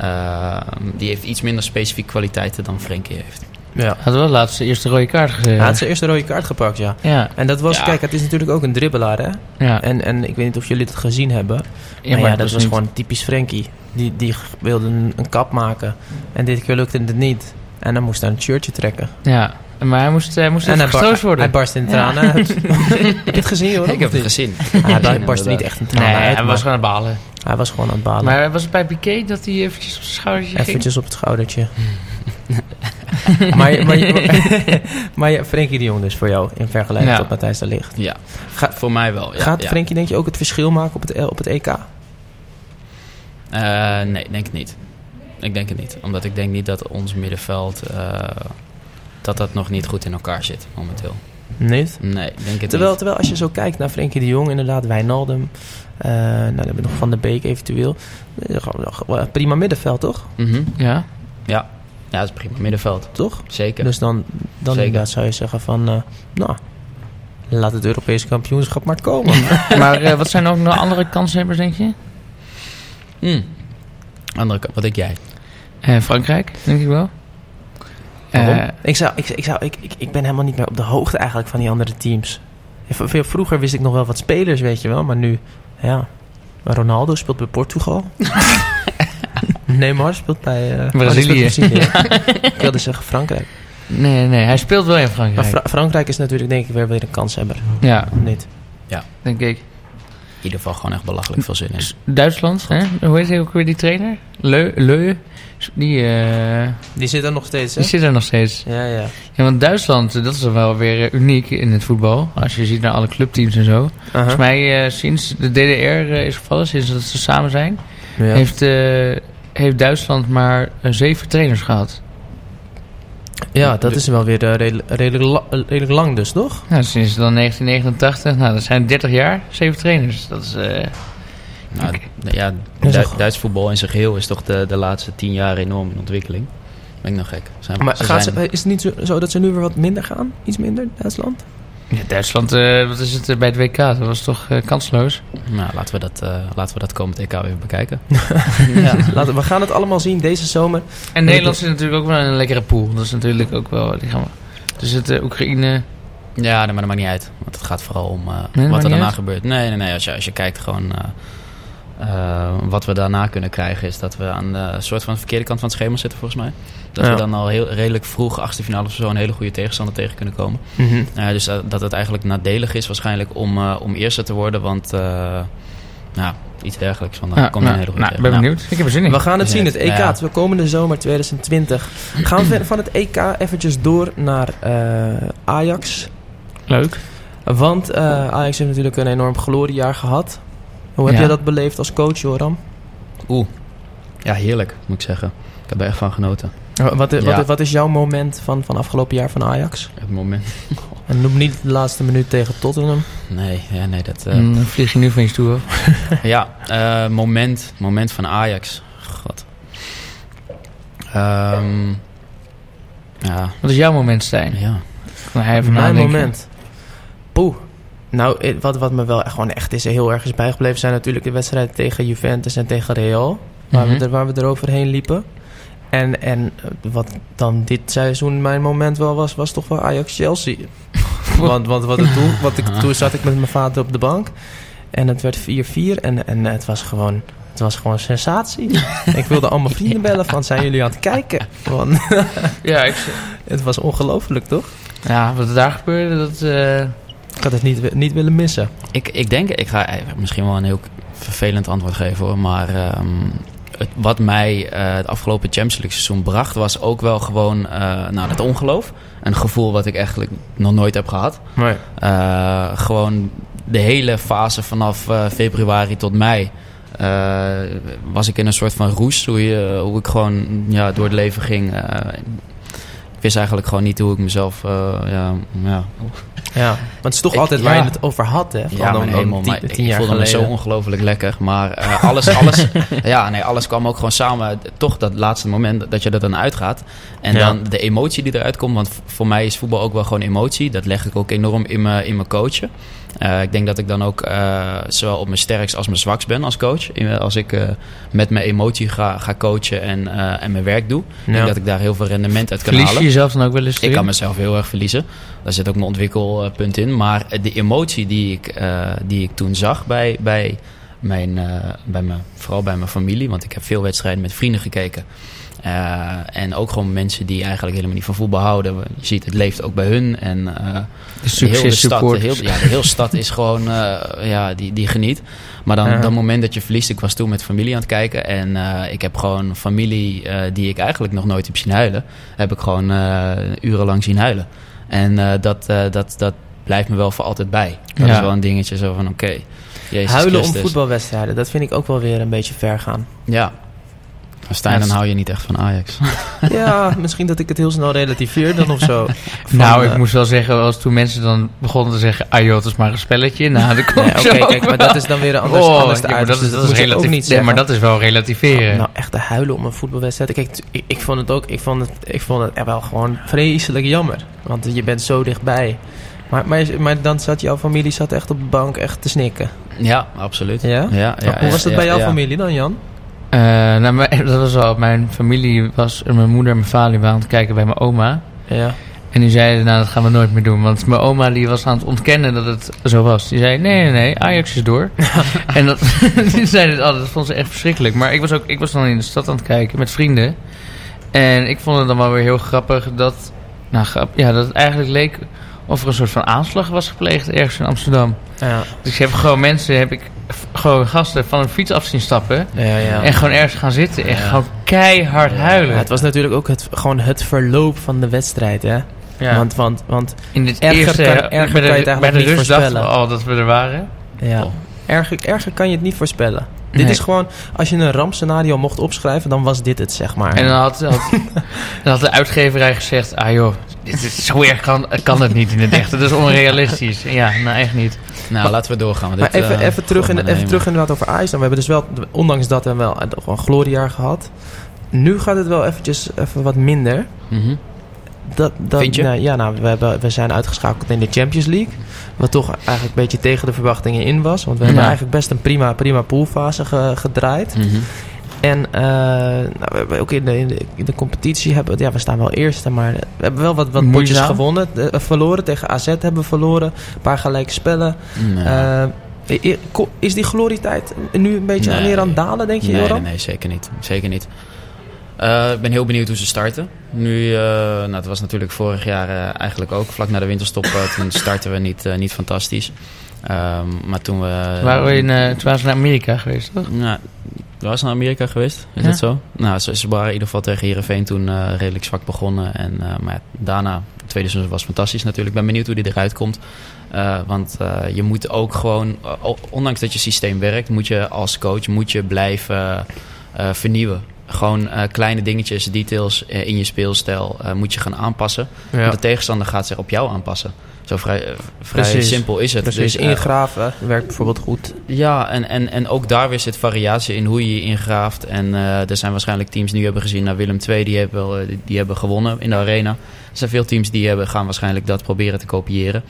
Eh, die heeft iets minder specifieke kwaliteiten dan Frenkie heeft. ja. Had wel laatst eerste rode kaart gezien. Hij had zijn eerste rode kaart gepakt, ja. ja, En dat was, Ja. kijk, het is natuurlijk ook een dribbelaar, hè? ja. En, en ik weet niet of jullie het gezien hebben. Ja, maar ja, dat was niet- gewoon typisch Frenkie. Die, die wilde een, een kap maken. En dit keer lukte het niet. En dan moest hij een shirtje trekken. Ja, maar hij moest, hij moest en even hij, gestoord worden. hij barst in Ja. tranen uit. heb je het gezien, hoor? Ik heb het gezien. Hij barstte niet echt in tranen nee, uit. hij maar was gewoon aan het balen. hij was gewoon aan het balen. Maar was het bij Piqué dat hij eventjes op zijn schoudertje ging? Eventjes op het schoudertje. maar, maar, maar, maar ja, Frenkie de Jong dus voor jou in vergelijking Ja. tot Matthijs de Ligt. Ja, Ga- voor mij wel. Ja, Gaat ja. Frenkie denk je ook het verschil maken op het, op het EK? Eh, nee, denk ik niet. Ik denk het niet. Omdat ik denk niet dat ons middenveld... eh, dat dat nog niet goed in elkaar zit momenteel. Niet? Nee, ik denk het Terwijl, niet. terwijl als je zo kijkt naar Frenkie de Jong, inderdaad, Wijnaldum. eh nou, dan hebben we nog Van der Beek eventueel. Eh, Prima middenveld, toch? Mhm. Ja. Ja. ja, dat is prima. Middenveld. Toch? Zeker. Dus dan, dan Zeker. zou je zeggen van... eh, nou, laat het Europese kampioenschap maar komen. maar eh, wat zijn ook nog andere kanshebbers, denk je? Hmm. Andere wat denk jij? Eh, Frankrijk, denk ik wel. Waarom? Eh, ik, zou, ik, ik, zou, ik, ik, ik ben helemaal niet meer op de hoogte eigenlijk van die andere teams. Ja, v- v- Vroeger wist ik nog wel wat spelers, weet je wel. Maar nu, ja... Ronaldo speelt bij Portugal. Neymar speelt bij... eh, Brazilië. oh, die speelt Brazilië. ik wilde zeggen Frankrijk. nee, nee, hij speelt wel in Maar Frankrijk. Fra- Frankrijk is natuurlijk denk ik weer weer een kanshebber. ja, Niet. denk ik. In ieder geval gewoon echt belachelijk veel zin in. Duitsland, hè? hoe heet hij ook weer die trainer? Leu, Leu die, eh, Die zit er nog steeds, hè? die zit er nog steeds. Ja, ja. Ja, want Duitsland, dat is wel weer eh, uniek in het voetbal. Als je ziet naar alle clubteams en zo. Volgens mij eh, sinds de DDR is gevallen, sinds dat ze samen zijn, Ja. heeft, heeft Duitsland maar zeven trainers gehad. ja, dat is wel weer redelijk, redelijk, la- redelijk lang dus, toch? Nou, sinds dan 1989, nou dat zijn 30 jaar, zeven trainers. Dat is, Nou, ja, Du- toch- Duits voetbal in zijn geheel is toch de, de laatste tien jaar enorm in ontwikkeling. Ben ik nog gek. Zijn, Maar ze gaat zijn- ze, is het niet zo, zo dat ze nu weer wat minder gaan? Iets minder, Duitsland? Ja, Duitsland, eh, wat is het eh, bij het WK? Dat was toch eh, kansloos? Nou, laten we dat, eh, laten we dat komend EK even bekijken. ja, laten, we gaan het allemaal zien deze zomer. En Nederland is natuurlijk ook wel een lekkere pool. Dat is natuurlijk ook wel... Die gaan we, dus het Oekraïne... Ja, maar dat maakt niet uit. Want het gaat vooral om eh, wat er daarna uit? gebeurt. Nee, nee, nee. Als je, als je kijkt gewoon... eh, eh, wat we daarna kunnen krijgen is dat we aan de soort van de verkeerde kant van het schema zitten volgens mij. Dat Ja. we dan al heel redelijk vroeg, achtste finale of zo, een hele goede tegenstander tegen kunnen komen. Mhm. Eh, dus dat, dat het eigenlijk nadelig is waarschijnlijk om, eh, om eerste te worden. Want eh, nou, iets dergelijks. Van, dan Ja, komt er nou, een hele goede nou, ben Nou, benieuwd. Ik heb er zin in. We gaan het zien, het EK. Ja. We komende zomer 2020. Gaan we van het EK eventjes door naar eh, Ajax. Leuk. Want eh, Ajax heeft natuurlijk een enorm gloriejaar gehad. Hoe heb Ja. jij dat beleefd als coach, Joram? Oeh, ja, heerlijk moet ik zeggen. Ik heb er echt van genoten. Wat, wat, Ja. wat is jouw moment van, van afgelopen jaar van Ajax? Het moment. En noem niet de laatste minuut tegen Tottenham. Nee, ja, nee dat. eh, Dan vlieg je nu van je stoel af. Ja, eh, moment, moment van Ajax. God. Ehm, ja, Wat is jouw moment, Stijn? ja. Hij Mijn moment. Poeh. Nou, eh, wat, wat me wel gewoon echt is heel erg is bijgebleven... zijn natuurlijk de wedstrijden tegen Juventus en tegen Real. Waar, Mhm. we, er, waar we eroverheen liepen. En, en eh, wat dan dit seizoen mijn moment wel was... was toch wel Ajax-Chelsea. want want wat het toen, wat ik, toen zat ik met mijn vader op de bank. En het werd 4-4. En, en het was gewoon... Het was gewoon sensatie. ik wilde allemaal vrienden bellen van... zijn jullie aan het kijken? Want Ja, ik, het was ongelooflijk, toch? ja, wat er daar gebeurde, dat... eh, Ik had het niet, niet willen missen. Ik, ik denk, ik ga eh, misschien wel een heel vervelend antwoord geven hoor. Maar ehm, het, wat mij eh, het afgelopen Champions League seizoen bracht, was ook wel gewoon eh nou, het ongeloof. Een gevoel wat ik eigenlijk nog nooit heb gehad. Maar Eh, gewoon de hele fase vanaf februari tot mei. was ik in een soort van roes. Hoe, je, hoe ik gewoon ja, door het leven ging. Ik wist eigenlijk gewoon niet hoe ik mezelf. eh, ja, ja. Ja, want het is toch Ik- altijd waar ja. je het over had, hè? Van Ja, dan- tien- ik- tien ik jaar voelde me zo ongelooflijk lekker. Maar eh, alles, alles, ja, nee, alles kwam ook gewoon samen. Toch dat laatste moment dat je er dan uitgaat. En Ja. dan de emotie die eruit komt. Want voor mij is voetbal ook wel gewoon emotie. Dat leg ik ook enorm in mijn, in mijn coachen. Eh, ik denk dat ik dan ook eh, zowel op mijn sterkst als mijn zwakst ben als coach. Als ik eh, met mijn emotie ga, ga coachen en, en mijn werk doe. Ik Ja. denk dat ik daar heel veel rendement uit kan verlies je halen. jezelf dan ook wel eens Ik kan mezelf heel erg verliezen. Daar zit ook mijn ontwikkelpunt in. Maar de emotie die ik, die ik toen zag bij, bij mijn, bij mijn, vooral bij mijn familie. Want ik heb veel wedstrijden met vrienden gekeken. Eh, en ook gewoon mensen die eigenlijk helemaal niet van voetbal houden. Je ziet, het leeft ook bij hun. En eh, De succes stad, de, heel, ja, de stad is gewoon, eh, ja, die, die geniet. Maar dan, dat moment dat je verliest, ik was toen met familie aan het kijken. En ik heb gewoon familie die ik eigenlijk nog nooit heb zien huilen. Heb ik gewoon urenlang zien huilen. En dat, dat, dat blijft me wel voor altijd bij. Dat Ja. is wel een dingetje zo van, oké. Huilen om voetbalwedstrijden, dat vind ik ook wel weer een beetje ver gaan. Ja. Maar Stijn, Ja, dan hou je niet echt van Ajax. ja, misschien dat ik het heel snel relativeer dan of zo. Van, nou, ik eh, moest wel zeggen, als toen mensen dan begonnen te zeggen... Ah joh, het is maar een spelletje. Nou, dat komt nee, Oké, zo. kijk, maar dat is dan weer een anders, Oh, anders ja, te maar dat is, dat is ook niet zeggen. maar dat is wel relativeren. Nou, echt de huilen om een voetbalwedstrijd. Kijk, ik, ik vond het ook, ik vond het, ik vond het echt wel gewoon vreselijk jammer. Want je bent zo dichtbij. Maar, maar, maar dan zat jouw familie zat echt op de bank echt te snikken. ja, absoluut. Ja? ja, ja Hoe was dat ja, bij jouw ja. familie dan, Jan? Eh, nou, mijn- dat was wel, mijn familie was, mijn moeder en mijn vader waren aan het kijken bij mijn oma. Ja. En die zeiden, nou dat gaan we nooit meer doen. Want mijn oma die was aan het ontkennen dat het zo was. Die zei, nee, nee, nee, Ajax is door. en dat, die zeiden het altijd, dat vond ze echt verschrikkelijk. Maar ik was, ook, ik was dan in de stad aan het kijken met vrienden. En ik vond het dan wel weer heel grappig dat, nou, grap, ja, dat het eigenlijk leek of er een soort van aanslag was gepleegd ergens in Amsterdam. Ja. Dus ik heb gewoon mensen, heb ik gewoon gasten van een fiets af zien stappen. Ja, ja. En gewoon ergens gaan zitten. En gewoon keihard huilen. Het was natuurlijk ook het, gewoon het verloop van de wedstrijd, hè? Ja. Want, want, want in dit erger eerste, kan- bij erger de, kan je het eigenlijk bij de niet rust dachten we voorspellen. al dat we er waren. ja, Oh. erger, erger kan je het niet voorspellen. Dit is gewoon, als je een rampscenario mocht opschrijven, dan was dit het, zeg maar. En dan had, had, dan had de uitgeverij gezegd... Ah joh, dit is, zo erg kan, kan het niet in het echt. Dat is onrealistisch. Ja, nou echt niet. Nou, laten we doorgaan. Maar dit, even, eh, even, terug, in, even nemen. terug inderdaad over Ajax. dan. We hebben dus wel, ondanks dat, we wel een, gewoon een gloriejaar gehad. Nu gaat het wel eventjes even wat minder. Mhm. Dat, dat, Vind je? nou, ja, nou, we, hebben, we zijn uitgeschakeld in de Champions League. Wat toch eigenlijk een beetje tegen de verwachtingen in was. Want we hebben eigenlijk best een prima, prima poolfase ge- gedraaid. Mhm. En eh, nou, we hebben ook in de, in de, in de competitie hebben we- ja, we staan wel eerste, maar we hebben wel wat, wat potjes gewonnen. Eh, verloren tegen AZ hebben we verloren. Een paar gelijke spellen. Nee. Eh, is die glorietijd nu een beetje Nee. meer aan het dalen, denk je, nee, Joran? nee, nee, zeker niet. Zeker niet. Eh, ik ben heel benieuwd hoe ze starten. Nu, eh nou, het was natuurlijk vorig jaar eh, eigenlijk ook, vlak na de winterstop, toen starten we niet, niet fantastisch. Ehm, maar toen we... Waren we in, toen waren ze naar Amerika geweest, toch? Nou, was ze naar Amerika geweest? Is Ja. dat zo? Nou, ze, ze waren in ieder geval tegen Heerenveen toen redelijk zwak begonnen. En, maar ja, daarna, het tweede seizoen was fantastisch natuurlijk. Ik ben benieuwd hoe die eruit komt. Want je moet ook gewoon, ondanks dat je systeem werkt, moet je als coach moet je blijven vernieuwen. Gewoon eh, kleine dingetjes, details eh, in je speelstijl eh, moet je gaan aanpassen. Ja. Want de tegenstander gaat zich op jou aanpassen. Zo vrij, vrij simpel is het. Precies, Dus, ingraven werkt bijvoorbeeld goed. ja, en, en, en ook daar weer zit variatie in hoe je je ingraaft. En er zijn waarschijnlijk teams die nu hebben gezien naar Willem II, die hebben, die hebben gewonnen in de arena. Er zijn veel teams die hebben, gaan waarschijnlijk dat proberen te kopiëren.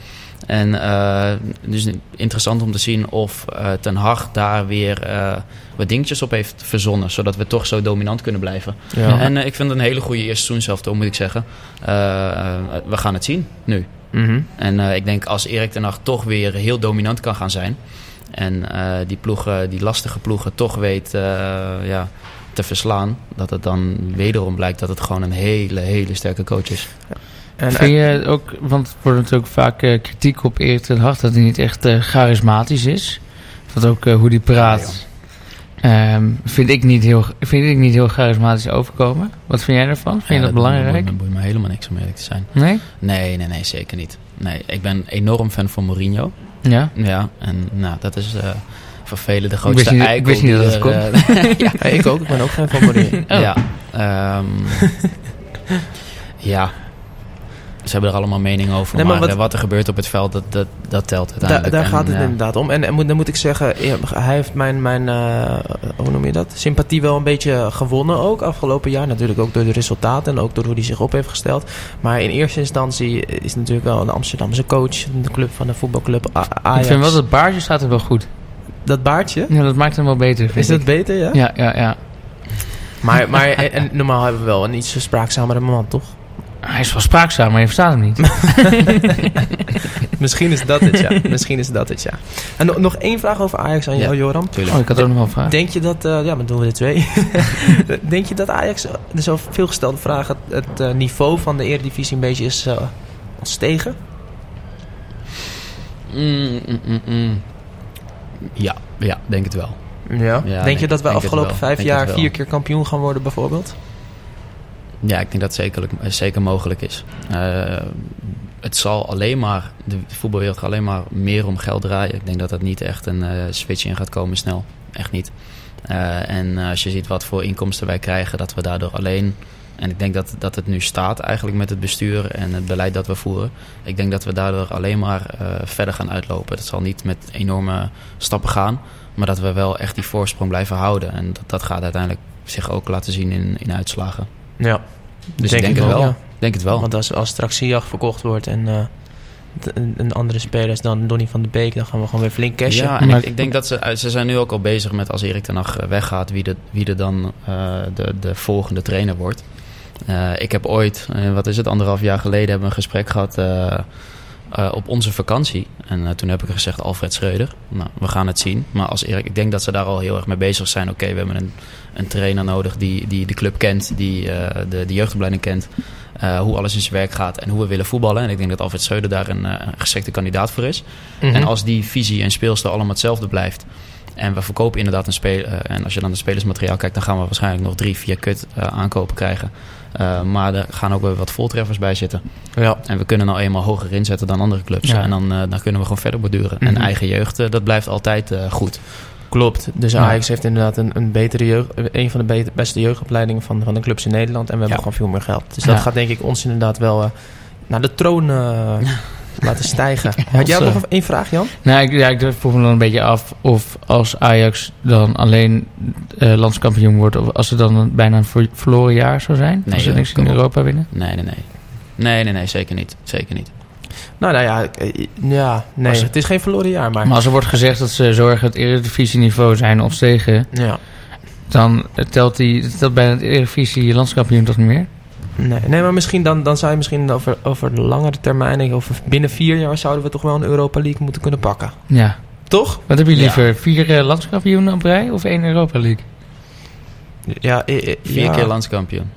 En eh, dus interessant om te zien of eh, Ten Hag daar weer eh, wat dingetjes op heeft verzonnen. Zodat we toch zo dominant kunnen blijven. Ja. En ik vind het een hele goede eerste seizoen zelf, moet ik zeggen. We gaan het zien nu. Mhm. En ik denk als Erik ten Hag toch weer heel dominant kan gaan zijn. En die ploegen, die lastige ploegen toch weet ja, te verslaan. Dat het dan wederom blijkt dat het gewoon een hele, hele sterke coach is. En, Vind je ook, want er wordt natuurlijk vaak eh, kritiek op Erik ten Hag dat hij niet echt eh, charismatisch is. Dat ook eh, hoe hij praat, ehm, vind, ik niet heel, vind ik niet heel charismatisch overkomen. Wat vind jij ervan? Vind je Ja, dat belangrijk? me, boeit me helemaal niks om eerlijk te zijn. Nee? Nee, nee, nee, zeker niet. Nee, ik ben enorm fan van Mourinho. Ja? Ja, en nou, dat is eh voor velen de Ik grootste wist niet- ik wist niet dat het eh, ja, Ja, ik ook, ik ben ook geen van Mourinho. Oh. Ja. ehm, ja. Ze hebben er allemaal mening over. Nee, maar maar wat- wat, er gebeurt op het veld, dat, dat, dat telt Daar, uiteindelijk. daar En, gaat het ja. inderdaad om. En, en moet, dan moet ik zeggen, hij heeft mijn, mijn eh, hoe noem je dat? Sympathie wel een beetje gewonnen ook afgelopen jaar. Natuurlijk ook door de resultaten en ook door hoe hij zich op heeft gesteld. Maar in eerste instantie is het natuurlijk wel een Amsterdamse coach. De club van de voetbalclub A- Ajax. Ik vind wel dat baardje staat er wel goed. Dat baardje? Ja, dat maakt hem wel beter, vind Is dat ik. beter, ja? Ja, ja, ja. Maar, maar en, en normaal hebben we wel een iets spraakzamere man, toch? Hij is wel spraakzaam, maar je verstaat hem niet. Misschien is dat het, ja. Misschien is dat het, ja. En nog- nog één vraag over Ajax aan jou, Ja. Joram. Tuurlijk. Oh, ik had ook nog wel een vraag. Denk je dat, eh, ja, dan doen we er twee. Denk je dat Ajax, er zo veel gestelde vragen, het, het eh, niveau van de Eredivisie een beetje is eh ontstegen? Mm, mm, mm. Ja, ja, denk het wel. Ja. denk- denk je dat we afgelopen vijf Denk jaar vier keer kampioen gaan worden bijvoorbeeld? Ja, ik denk dat het zeker, mogelijk is. Eh, het zal alleen maar, de voetbalwereld gaat alleen maar meer om geld draaien. Ik denk dat dat niet echt een eh, switch in gaat komen snel. Echt niet. Eh, en als je ziet wat voor inkomsten wij krijgen, dat we daardoor alleen... En ik denk dat, dat het nu staat eigenlijk met het bestuur en het beleid dat we voeren. Ik denk dat we daardoor alleen maar verder gaan uitlopen. Dat zal niet met enorme stappen gaan. Maar dat we wel echt die voorsprong blijven houden. En dat, dat gaat uiteindelijk zich ook laten zien in, in uitslagen. Ja. Dus ik denk het wel. ja. Ik denk het wel. Want als, als straks Ziyech verkocht wordt en eh, een, een andere spelers dan Donny van de Beek, dan gaan we gewoon weer flink cashen. Ja, en Maar- ik, ik denk dat ze, eh, ze zijn nu ook al bezig met als Erik ten Hag eh, weggaat, wie, de, wie er dan eh, de, de volgende trainer wordt. Eh, ik heb ooit, eh, wat is het, anderhalf jaar geleden hebben we een gesprek gehad eh, eh, op onze vakantie. En eh, toen heb ik gezegd Alfred Schreuder. Nou, we gaan het zien. Maar als Erik, ik denk dat ze daar al heel erg mee bezig zijn. Oké, we hebben een, een trainer nodig die, die de club kent, die eh, de, de jeugdopleiding kent. eh, hoe alles in zijn werk gaat en hoe we willen voetballen. En ik denk dat Alfred Schreuder daar een, eh, een geschikte kandidaat voor is. Mhm. En als die visie en speelstijl allemaal hetzelfde blijft. En we verkopen inderdaad een speel. eh, en als je dan het spelersmateriaal kijkt, dan gaan we waarschijnlijk nog drie, vier kut aankopen krijgen. Maar er gaan ook weer wat voltreffers bij zitten. ja. En we kunnen nou eenmaal hoger inzetten dan andere clubs. Ja. En dan, dan kunnen we gewoon verder borduren. En Mhm. eigen jeugd, dat blijft altijd goed. Klopt. Dus Ja. Ajax heeft inderdaad een, een betere jeugd, een van de beter, beste jeugdopleidingen van, van de clubs in Nederland. En we hebben Ja. gewoon veel meer geld. Dus dat Ja. gaat denk ik ons inderdaad wel eh, naar de troon eh, laten stijgen. Had jij nog één vraag, Jan? Nou, ik, ja, ik vroeg me dan een beetje af of als Ajax dan alleen eh, landskampioen wordt... of als het dan een, bijna een ver- verloren jaar zou zijn. Nee, als ze niks in op. Europa winnen. Nee, nee, nee. Nee, nee, nee, zeker niet. Zeker niet. Nou, nou ja, eh, ja nee, Als- het is geen verloren jaar, maar... Maar als er wordt gezegd dat ze zorgen het eredivisieniveau zijn of stegen... ja. dan telt, die, telt bijna het eredivisie landskampioen toch niet meer? Nee, nee, maar misschien dan, dan zou je misschien over, over de langere termijn... of binnen vier jaar zouden we toch wel een Europa League moeten kunnen pakken. Ja. Toch? Wat heb je Ja. liever? Vier eh, landskampioenen op rij of één Europa League? Ja, Vier ja, keer landskampioen.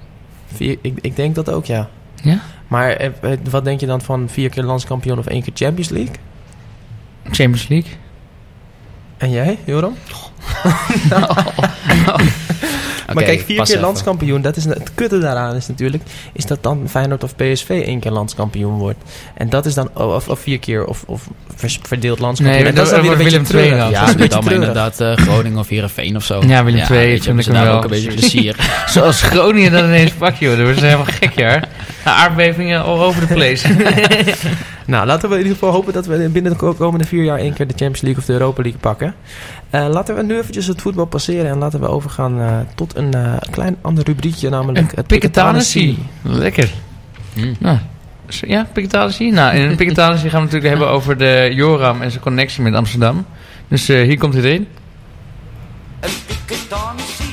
vier- ik, ik denk dat ook, ja. Ja? Maar eh, eh, wat denk je dan van vier keer landskampioen of één keer Champions League? Champions League? En jij, Joram? Maar kijk, vier keer even. landskampioen, dat is, het kutte daaraan is natuurlijk... is dat dan Feyenoord of PSV één keer landskampioen wordt. En dat is dan... Of, of vier keer, of, of verdeeld landskampioen. Nee, en dat is dan weer Willem II dan. Ja, dat is dan inderdaad eh, Groningen of Heerenveen of zo. Ja, Willem II je, vind ik daar wel. ook een beetje plezier. Zoals Groningen dan ineens pak, joh. Dat wordt helemaal gek, ja. Aardbevingen all over the place. Nou, laten we in ieder geval hopen dat we binnen de ko- komende vier jaar één keer de Champions League of de Europa League pakken. Eh, laten we nu eventjes het voetbal passeren en laten we overgaan eh, tot een eh, klein ander rubriekje, namelijk het Piketanessie. Lekker. Hm. Nou, ja, Piketanessie. Nou, in Piketanessie gaan we het natuurlijk hebben over de Joram en zijn connectie met Amsterdam. Dus eh, hier komt hij erin. Een piketanessie,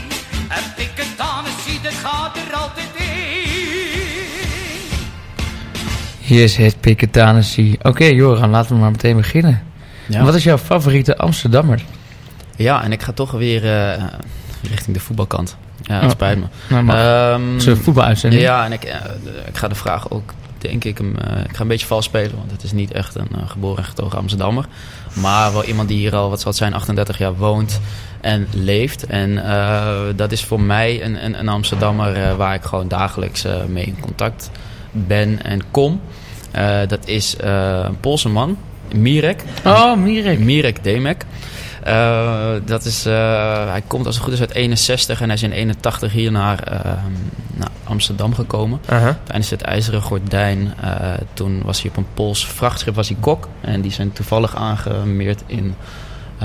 Hier is het Piketanessie. Oké, Joram, laten we maar meteen beginnen. Ja. Wat is jouw favoriete Amsterdammer? ja, en ik ga toch weer eh, richting de voetbalkant. Ja, het Oh. spijt me. Nou, een voetbaluitzending. Ja, en ik, eh, ik ga de vraag ook, denk ik, hem, eh, ik ga een beetje vals spelen. Want het is niet echt een geboren en getogen Amsterdammer. Maar wel iemand die hier al, wat zal het zijn, 38 jaar woont en leeft. En dat is voor mij een, een, een Amsterdammer waar ik gewoon dagelijks mee in contact ben en kom. Eh, dat is eh, een Poolse man, Mirek. Oh, Mirek. Mirek Demek. Eh, dat is, hij komt als het goed is uit 61 en hij is in 81 hier naar, eh, naar Amsterdam gekomen. Aha. Tijdens het IJzeren Gordijn, toen was hij op een Pools vrachtschip, was hij kok. En die zijn toevallig aangemeerd in,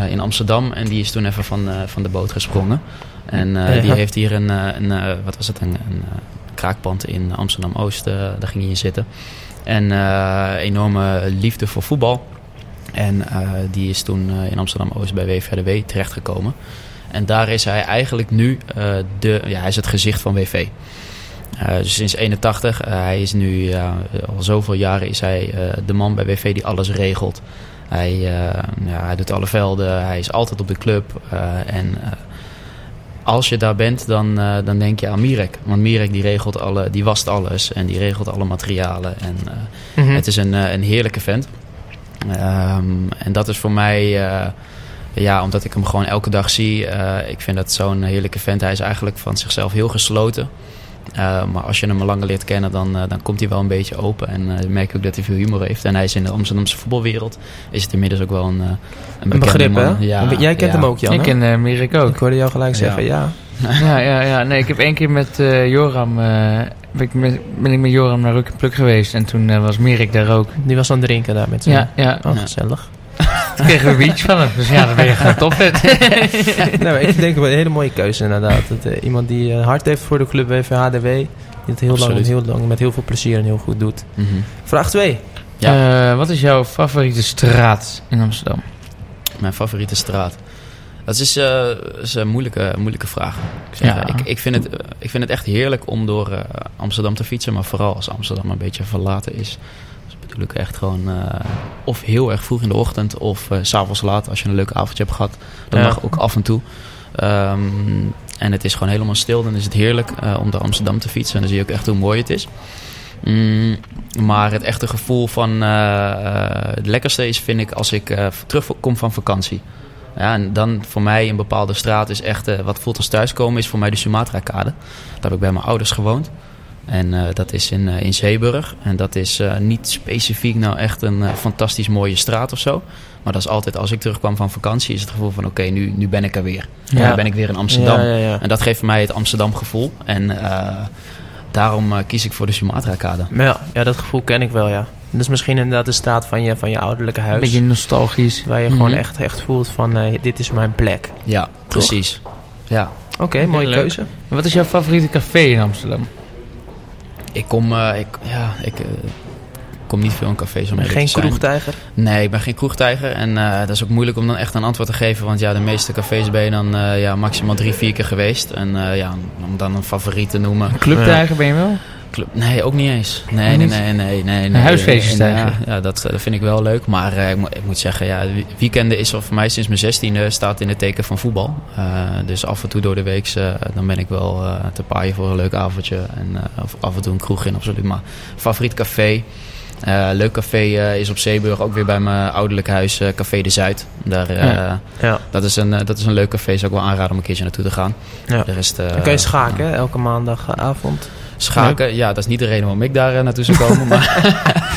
in Amsterdam. En die is toen even van, van de boot gesprongen. En die heeft hier een, een wat was het, een, een kraakpand in Amsterdam-Oost, eh, daar ging hij in zitten. En eh, enorme liefde voor voetbal. En eh, die is toen eh, in Amsterdam-Oost bij WVRDW terechtgekomen. En daar is hij eigenlijk nu de, ja, hij is het gezicht van WV. Dus sinds 81, eh, hij is nu al zoveel jaren is hij de man bij WV die alles regelt. Hij, ja, hij doet alle velden, hij is altijd op de club. en als je daar bent, dan, eh, dan denk je aan Mirek. Want Mirek die regelt alle, die wast alles en die regelt alle materialen. En eh, Mhm. het is een, eh, een heerlijke vent. Ehm, en dat is voor mij, ja, omdat ik hem gewoon elke dag zie. ik vind dat zo'n heerlijke vent. Hij is eigenlijk van zichzelf heel gesloten. Eh, maar als je hem al langer leert kennen, dan, eh, dan komt hij wel een beetje open. En eh, merk je ook dat hij veel humor heeft. En hij is in de Amsterdamse voetbalwereld. Is het inmiddels ook wel een, eh, een, Een bekende begrip, hè? man. Ja, Jij kent ja. hem ook, Jan, Ik hè? ken eh Mirek ook. Ik hoorde jou gelijk zeggen, ja. Ja, ja, ja. Nee, ik heb één keer met eh, Joram... eh, ben, ik met, ben ik met Joram naar Ruk en Pluk geweest. En toen was Mirek daar ook. Die was aan het drinken daar met zijn... Ja, ja. Oh, Ja. gezellig. Toen kregen we een beach van hem. Dus ja, dan ben je gewoon nee, maar ik denk wel een hele mooie keuze inderdaad. Dat, eh, iemand die eh, hart heeft voor de club WVHDW. Die het heel lang, heel lang met heel veel plezier en heel goed doet. Mhm. Vraag 2. Ja. Eh, wat is jouw favoriete straat in Amsterdam? Mijn favoriete straat. Dat is, eh, is een moeilijke, moeilijke vraag. Ik, zeg, Ja. ik, ik, vind het, ik vind het echt heerlijk om door eh, Amsterdam te fietsen. Maar vooral als Amsterdam een beetje verlaten is. Ik echt gewoon eh, of heel erg vroeg in de ochtend of eh, s s'avonds laat als je een leuk avondje hebt gehad. Dat Ja. mag ook af en toe. Ehm, en het is gewoon helemaal stil. Dan is het heerlijk eh, om door Amsterdam te fietsen. En dan zie je ook echt hoe mooi het is. Mm, maar het echte gevoel van het lekkerste is, vind ik, als ik terugkom van vakantie. Ja, en dan voor mij een bepaalde straat is echt, wat voelt als thuiskomen, is voor mij de Sumatra-kade. Daar heb ik bij mijn ouders gewoond. En eh, dat is in, eh, in Zeeburg. En dat is eh, niet specifiek nou echt een fantastisch mooie straat of zo. Maar dat is altijd, als ik terugkwam van vakantie, is het gevoel van oké, nu, nu ben ik er weer. Ja. Nu ben ik weer in Amsterdam. Ja, ja, ja. En dat geeft mij het Amsterdam gevoel. En eh, daarom kies ik voor de Sumatra-kade. Maar ja, ja, dat gevoel ken ik wel, ja. Dat is misschien inderdaad de straat van je, van je ouderlijke Een huis. beetje nostalgisch. Waar je gewoon Mhm. echt, echt voelt van, dit is mijn plek. Ja, precies. Ja. Oké, mooie leuk. keuze. Wat is jouw favoriete café in Amsterdam? Ik kom, eh, ik, ja, ik eh, kom niet veel in cafés om Geen te zijn. kroegtijger? Nee, ik ben geen kroegtijger. En eh, dat is ook moeilijk om dan echt een antwoord te geven. Want ja, de meeste cafés ben je dan eh, ja, maximaal drie, vier keer geweest. En eh, ja, om dan een favoriet te noemen. Clubtijger ben je wel? Club, nee, ook niet eens. Nee, nee, nee, nee, nee. nee. huisfeestjes ja, tijger. ja, dat, dat vind ik wel leuk. Maar eh, ik, moet- ik moet zeggen, ja, weekenden is al voor mij sinds mijn zestiende staat in het teken van voetbal. Eh, dus af en toe door de week dan ben ik wel eh, te paaien voor een leuk avondje. En eh, of af en toe een kroeg in, absoluut. Maar favoriet café. Eh, leuk café eh, is op Zeeburg, ook weer bij mijn ouderlijk huis, eh, Café de Zuid. Daar, Ja. Ja. dat, is een, dat is een leuk café, zou ik wel aanraden om een keertje naartoe te gaan. Ja. De rest, Dan kan je schaken, elke maandagavond. Schaken, ja, dat is niet de reden waarom ik daar eh, naartoe zou komen. maar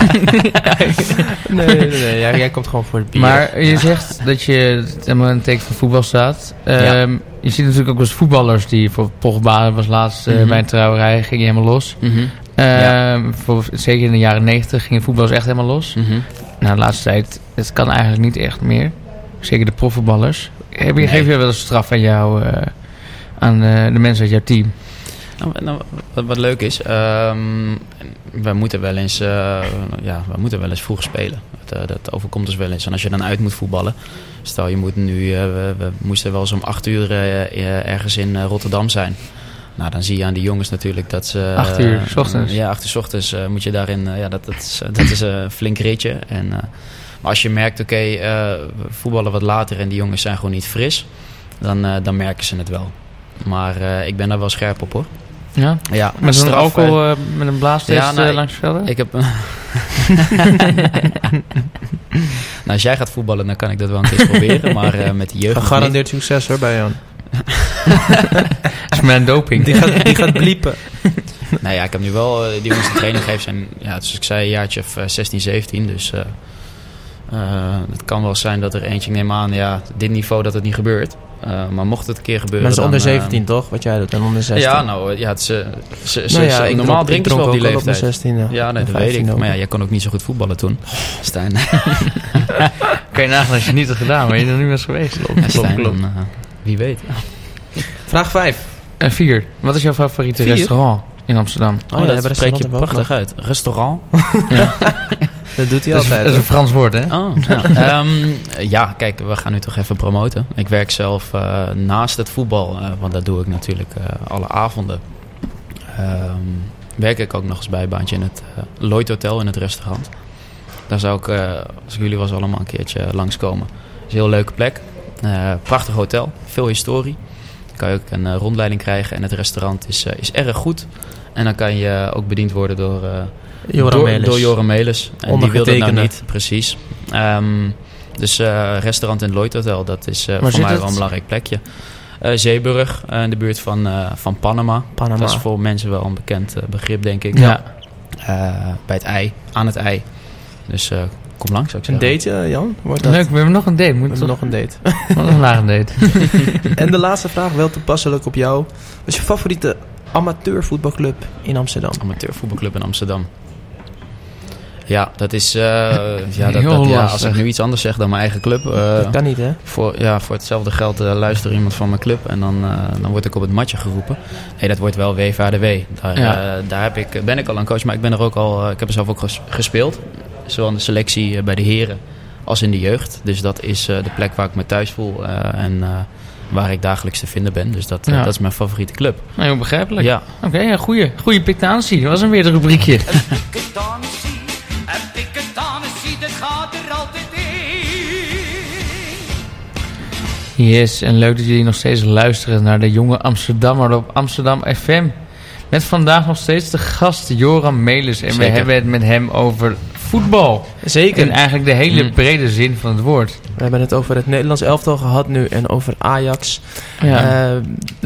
Nee, nee, nee. Ja, jij komt gewoon voor het bier. Maar je zegt dat je helemaal in het teken van voetbal staat. Ehm, Je ziet natuurlijk ook wel eens voetballers die voor Pogba was laatst eh, Mhm. bij een trouwerij, ging je helemaal los. Mhm, Ehm, voor, zeker in de jaren negentig gingen voetballers echt helemaal los. mhm. Nou, de laatste tijd, het kan eigenlijk niet echt meer. Zeker de profvoetballers. Heb je, Nee. Geef je wel eens straf aan jou, eh, aan eh, de mensen uit jouw team? Nou, nou, wat, wat leuk is, ehm we moeten wel eens, eh, ja, we moeten wel eens vroeg spelen. Dat, eh, dat overkomt dus wel eens. En als je dan uit moet voetballen, stel je moet nu, eh, we, we moesten wel eens om acht uur ergens in Rotterdam zijn. Nou, dan zie je aan die jongens natuurlijk dat ze... Acht uur, s ochtends. Ja, acht uur s ochtends moet je daarin... ja, dat, dat is, dat is een flink ritje. En, maar als je merkt, oké, we voetballen wat later en die jongens zijn gewoon niet fris... dan, dan merken ze het wel. Maar ik ben daar wel scherp op, hoor. Ja? Ja, Met een alcohol, eh, met een blaastest Ja, nou, eh, langs velden? Ik heb... nou, als jij gaat voetballen, dan kan ik dat wel een keer proberen. Maar eh, met die jeugd... Gegarandeerd succes hoor bij Jan. Dat is mijn doping. Die gaat, die gaat bliepen. Nou ja, ik heb nu wel... die jongens die training geven zijn... Ja, dus ik zei een jaartje of eh, 16, 17. Dus eh, eh, het kan wel zijn dat er eentje... Ik neem aan, ja, dit niveau dat het niet gebeurt. Eh, maar mocht het een keer gebeuren... Maar dat is onder dan, eh, 17 toch? Wat jij doet. En onder 16. Ja, nou, eh, ja, het is, ze, ze, Nou ja, ze- ik normaal drinken ze wel op die leeftijd. op mijn 16. Ja, nee, dat weet 15 ik. ook. Maar ja, jij kon ook niet zo goed voetballen toen. Stijn. Kan je nagaan als je het niet had gedaan, maar je er nu was geweest. Stijn, dan, eh, wie weet. Vraag 5. En vier. Wat is jouw favoriete Vier? restaurant in Amsterdam? Oh, ja, dat hebben spreek je prachtig uit. Restaurant? Dat doet hij Dat is, altijd. dat is een Frans woord, hè? Oh, ja. Ehm, ja, kijk, we gaan nu toch even promoten. Ik werk zelf eh, naast het voetbal, eh, want dat doe ik natuurlijk eh, alle avonden. Ehm, werk ik ook nog eens bij een baantje in het uh, Lloyd Hotel in het restaurant. Daar zou ik, eh, als ik jullie was, allemaal een keertje langskomen. Het is een heel leuke plek. Eh, prachtig hotel, veel historie. Dan kan je ook een rondleiding krijgen en het restaurant is, is erg goed. En dan kan je ook bediend worden door... Joram door, Melis. door Joram Melis. En die wil dat nou niet, precies. Ehm, dus eh, restaurant in het Lloyd Hotel, dat is eh, voor mij het? wel een belangrijk plekje. Eh, Zeeburg, in de buurt van, eh, van Panama. Panama. Dat is voor mensen wel een bekend begrip, denk ik. Ja. Eh, bij het ei, aan het ei. Dus eh, kom langs, zou ik Een zeggen. date, eh, Jan? Wordt dat? Leuk, we hebben nog een date. We Moet hebben toch nog een date. nog een date? en de laatste vraag, wel toepasselijk op jou. Wat is je favoriete amateurvoetbalclub in Amsterdam? Amateurvoetbalclub in Amsterdam. Ja, dat is... eh, ja, dat, Heel dat, ja, als ik nu iets anders zeg dan mijn eigen club... eh, dat kan niet, hè? Voor, ja, voor hetzelfde geld uh, luistert iemand van mijn club en dan, uh, dan word ik op het matje geroepen. Nee, dat wordt wel WVADW. Daar, Ja. uh, daar heb ik, ben ik al een coach, maar ik ben er ook al, uh, ik heb er zelf ook ges gespeeld. Zowel in de selectie uh, bij de heren als in de jeugd. Dus dat is uh, de plek waar ik me thuis voel uh, en uh, waar ik dagelijks te vinden ben. Dus dat, uh, Ja. dat is mijn favoriete club. Nou, heel begrijpelijk. Ja, Oké, ja, goeie, goeie pictantie. Dat was een weer het rubriekje. Een piketanissie, een piketanissie, dat gaat er altijd in. Yes, en leuk dat jullie nog steeds luisteren naar de jonge Amsterdammer op Amsterdam FM. Met vandaag nog steeds de gast Joram Melis. En we hebben het met hem over voetbal. Zeker. In eigenlijk de hele Mm. brede zin van het woord. We hebben het over het Nederlands elftal gehad nu en over Ajax. Ja. Eh,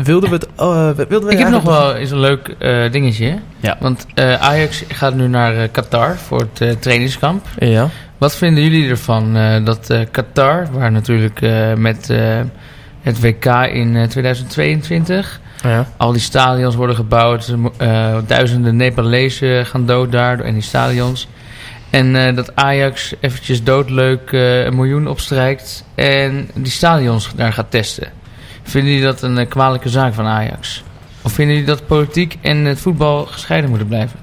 wilden we het... oh, eh, wilden we ik heb nog wel eens een leuk eh, dingetje. Ja. Want eh, Ajax gaat nu naar eh, Qatar voor het eh, trainingskamp. Ja. Wat vinden jullie ervan eh, dat eh, Qatar, waar natuurlijk eh, met eh, het WK in eh, 2022 ja. al die stadions worden gebouwd, eh, duizenden Nepalezen gaan dood daar in die stadions. En eh, dat Ajax eventjes doodleuk eh, een miljoen opstrijkt en die stadions daar gaat testen. Vinden jullie dat een eh, kwalijke zaak van Ajax? Of vinden jullie dat politiek en het voetbal gescheiden moeten blijven?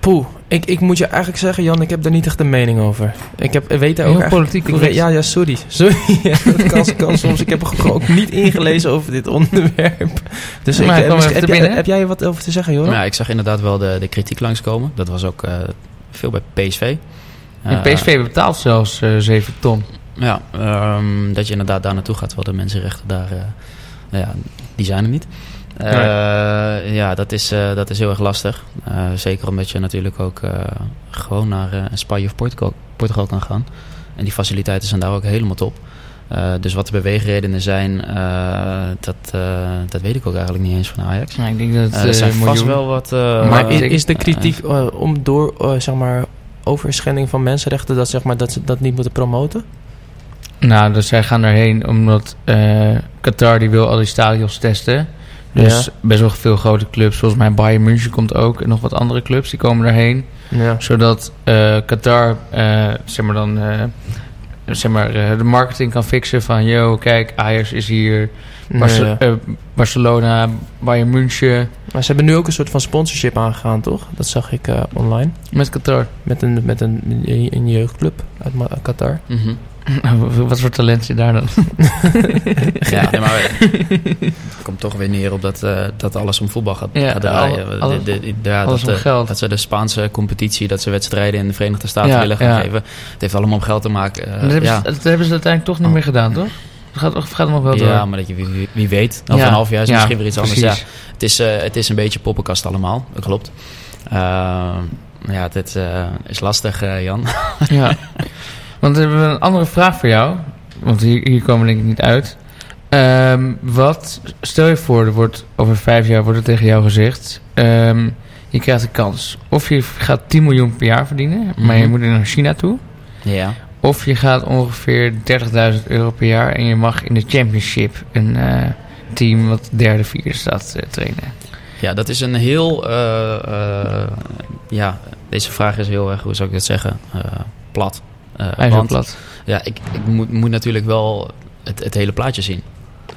Poeh, ik, ik moet je eigenlijk zeggen, Jan, ik heb daar niet echt een mening over. Ik heb, weet daar ook politiek ik weet-. Ja, ja, sorry. Sorry, ja, dat kan, kan soms. Ik heb gewoon ook niet ingelezen over dit onderwerp. Dus ik, Maar even heb, te jij, binnen. heb jij wat over te zeggen, joh? Ja, ik zag inderdaad wel de, de kritiek langskomen. Dat was ook eh, veel bij PSV. En Eh, PSV betaalt zelfs eh 7 ton. Ja, ehm, dat je inderdaad daar naartoe gaat, terwijl de mensenrechten daar, eh, ja, die zijn er niet. Eh, Ja, dat is, eh, dat is heel erg lastig. Eh, zeker omdat je natuurlijk ook eh, gewoon naar eh, Spanje of Portugal, Portugal kan gaan. En die faciliteiten zijn daar ook helemaal top. Eh, dus wat de beweegredenen zijn, eh, dat, eh, dat weet ik ook eigenlijk niet eens van Ajax. Maar ik denk dat het Eh, er zijn vast wel wat... eh, maar is, de kritiek om door, zeg maar, overschending van mensenrechten, dat, zeg maar, dat ze dat niet moeten promoten? Nou, dus zij gaan daarheen omdat eh, Qatar die wil al die stadions testen. Dus Ja. best wel veel grote clubs, volgens mij Bayern München komt ook en nog wat andere clubs, die komen daarheen. Ja. Zodat eh, Qatar, eh, zeg maar dan, eh, zeg maar, eh, de marketing kan fixen van, yo, kijk, Ajax is hier, Barce- Nee. eh, Barcelona, Bayern München, Maar ze hebben nu ook een soort van sponsorship aangegaan, toch? Dat zag ik eh, online. met Qatar. Met een, met een, een jeugdclub uit Qatar. mhm. wat voor talent zit daar dan? Ja, nee, maar het komt toch weer neer op dat, eh, dat alles om voetbal gaat, Ja, gaat draaien. alle- De- de- de- ja, alles dat, om geld. Dat ze de Spaanse competitie, dat ze wedstrijden in de Verenigde Staten Ja, willen gaan geven. Het heeft allemaal om geld te maken. eh, dat, hebben ze, dat hebben ze uiteindelijk toch niet meer gedaan, toch? Het gaat, het gaat nog wel door. ja, maar dat je, wie, weet, over een half jaar is misschien weer iets anders. Ja, het, is, eh, het is een beetje poppenkast allemaal, dat klopt. Ja, dit is lastig, Jan. Ja. Want we hebben een andere vraag voor jou. Want hier, hier komen we denk ik niet uit. Ehm, wat, stel je voor, er wordt over vijf jaar wordt er tegen jou gezegd... ehm, je krijgt de kans. Of je gaat 10 miljoen per jaar verdienen, maar je Mhm. moet naar China toe. Ja. Of je gaat ongeveer 30.000 euro per jaar en je mag in de championship een eh, team wat derde, vierde staat eh, trainen. Ja, dat is een heel. eh, ja, deze vraag is heel erg, hoe zou ik dat zeggen? Plat. Eh, Hij want plat. ja, ik, ik moet, moet natuurlijk wel het, het hele plaatje zien.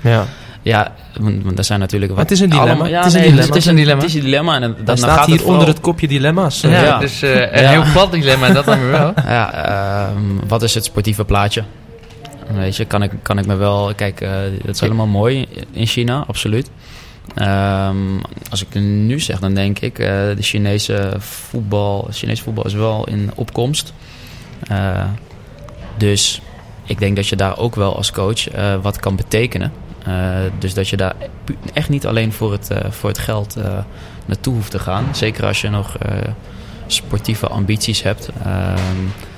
Ja. Ja, want, er zijn natuurlijk. Maar het is een dilemma. allemaal- ja, Het is een dilemma. Het is een dilemma. Het is een dilemma. En dan, dan Dat staat gaat hier het onder het kopje dilemma's. Ja, Ja. dus eh, een Ja. heel plat dilemma, dat dan weer wel. Ja, ehm, wat is het sportieve plaatje? Weet je, kan ik, kan ik me wel... Kijk, eh, dat is helemaal mooi in China, absoluut. Ehm, als ik het nu zeg, dan denk ik... eh, de Chinese voetbal, Chinese voetbal is wel in opkomst. Eh, dus ik denk dat je daar ook wel als coach eh, wat kan betekenen. Eh, dus dat je daar echt niet alleen voor het, voor het geld naartoe hoeft te gaan. Zeker als je nog sportieve ambities hebt. Ehm,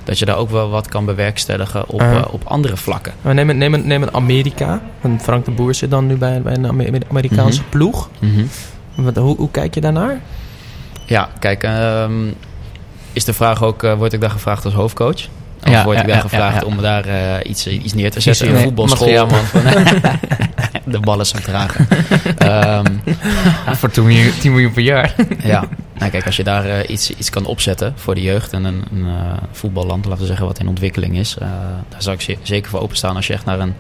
dat je daar ook wel wat kan bewerkstelligen op, op andere vlakken. Maar neem, neem, neem een Amerika. Frank de Boer zit dan nu bij, bij een Amer- Amerikaanse Mhm. ploeg. Wat, hoe, hoe kijk je daarnaar? Ja, kijk, ehm, is de vraag ook, eh, word ik daar gevraagd als hoofdcoach? Of Ja, word ik daar gevraagd om daar eh, iets, iets neer te zetten? Een voetbalschool. Van, de ballen zou dragen. Ehm, voor 10 miljoen, 10 miljoen per jaar. ja, nou, kijk, als je daar eh, iets, iets kan opzetten voor de jeugd en een, een eh, voetballand, laten we zeggen, wat in ontwikkeling is, eh, daar zou ik ze- zeker voor openstaan als je echt naar een,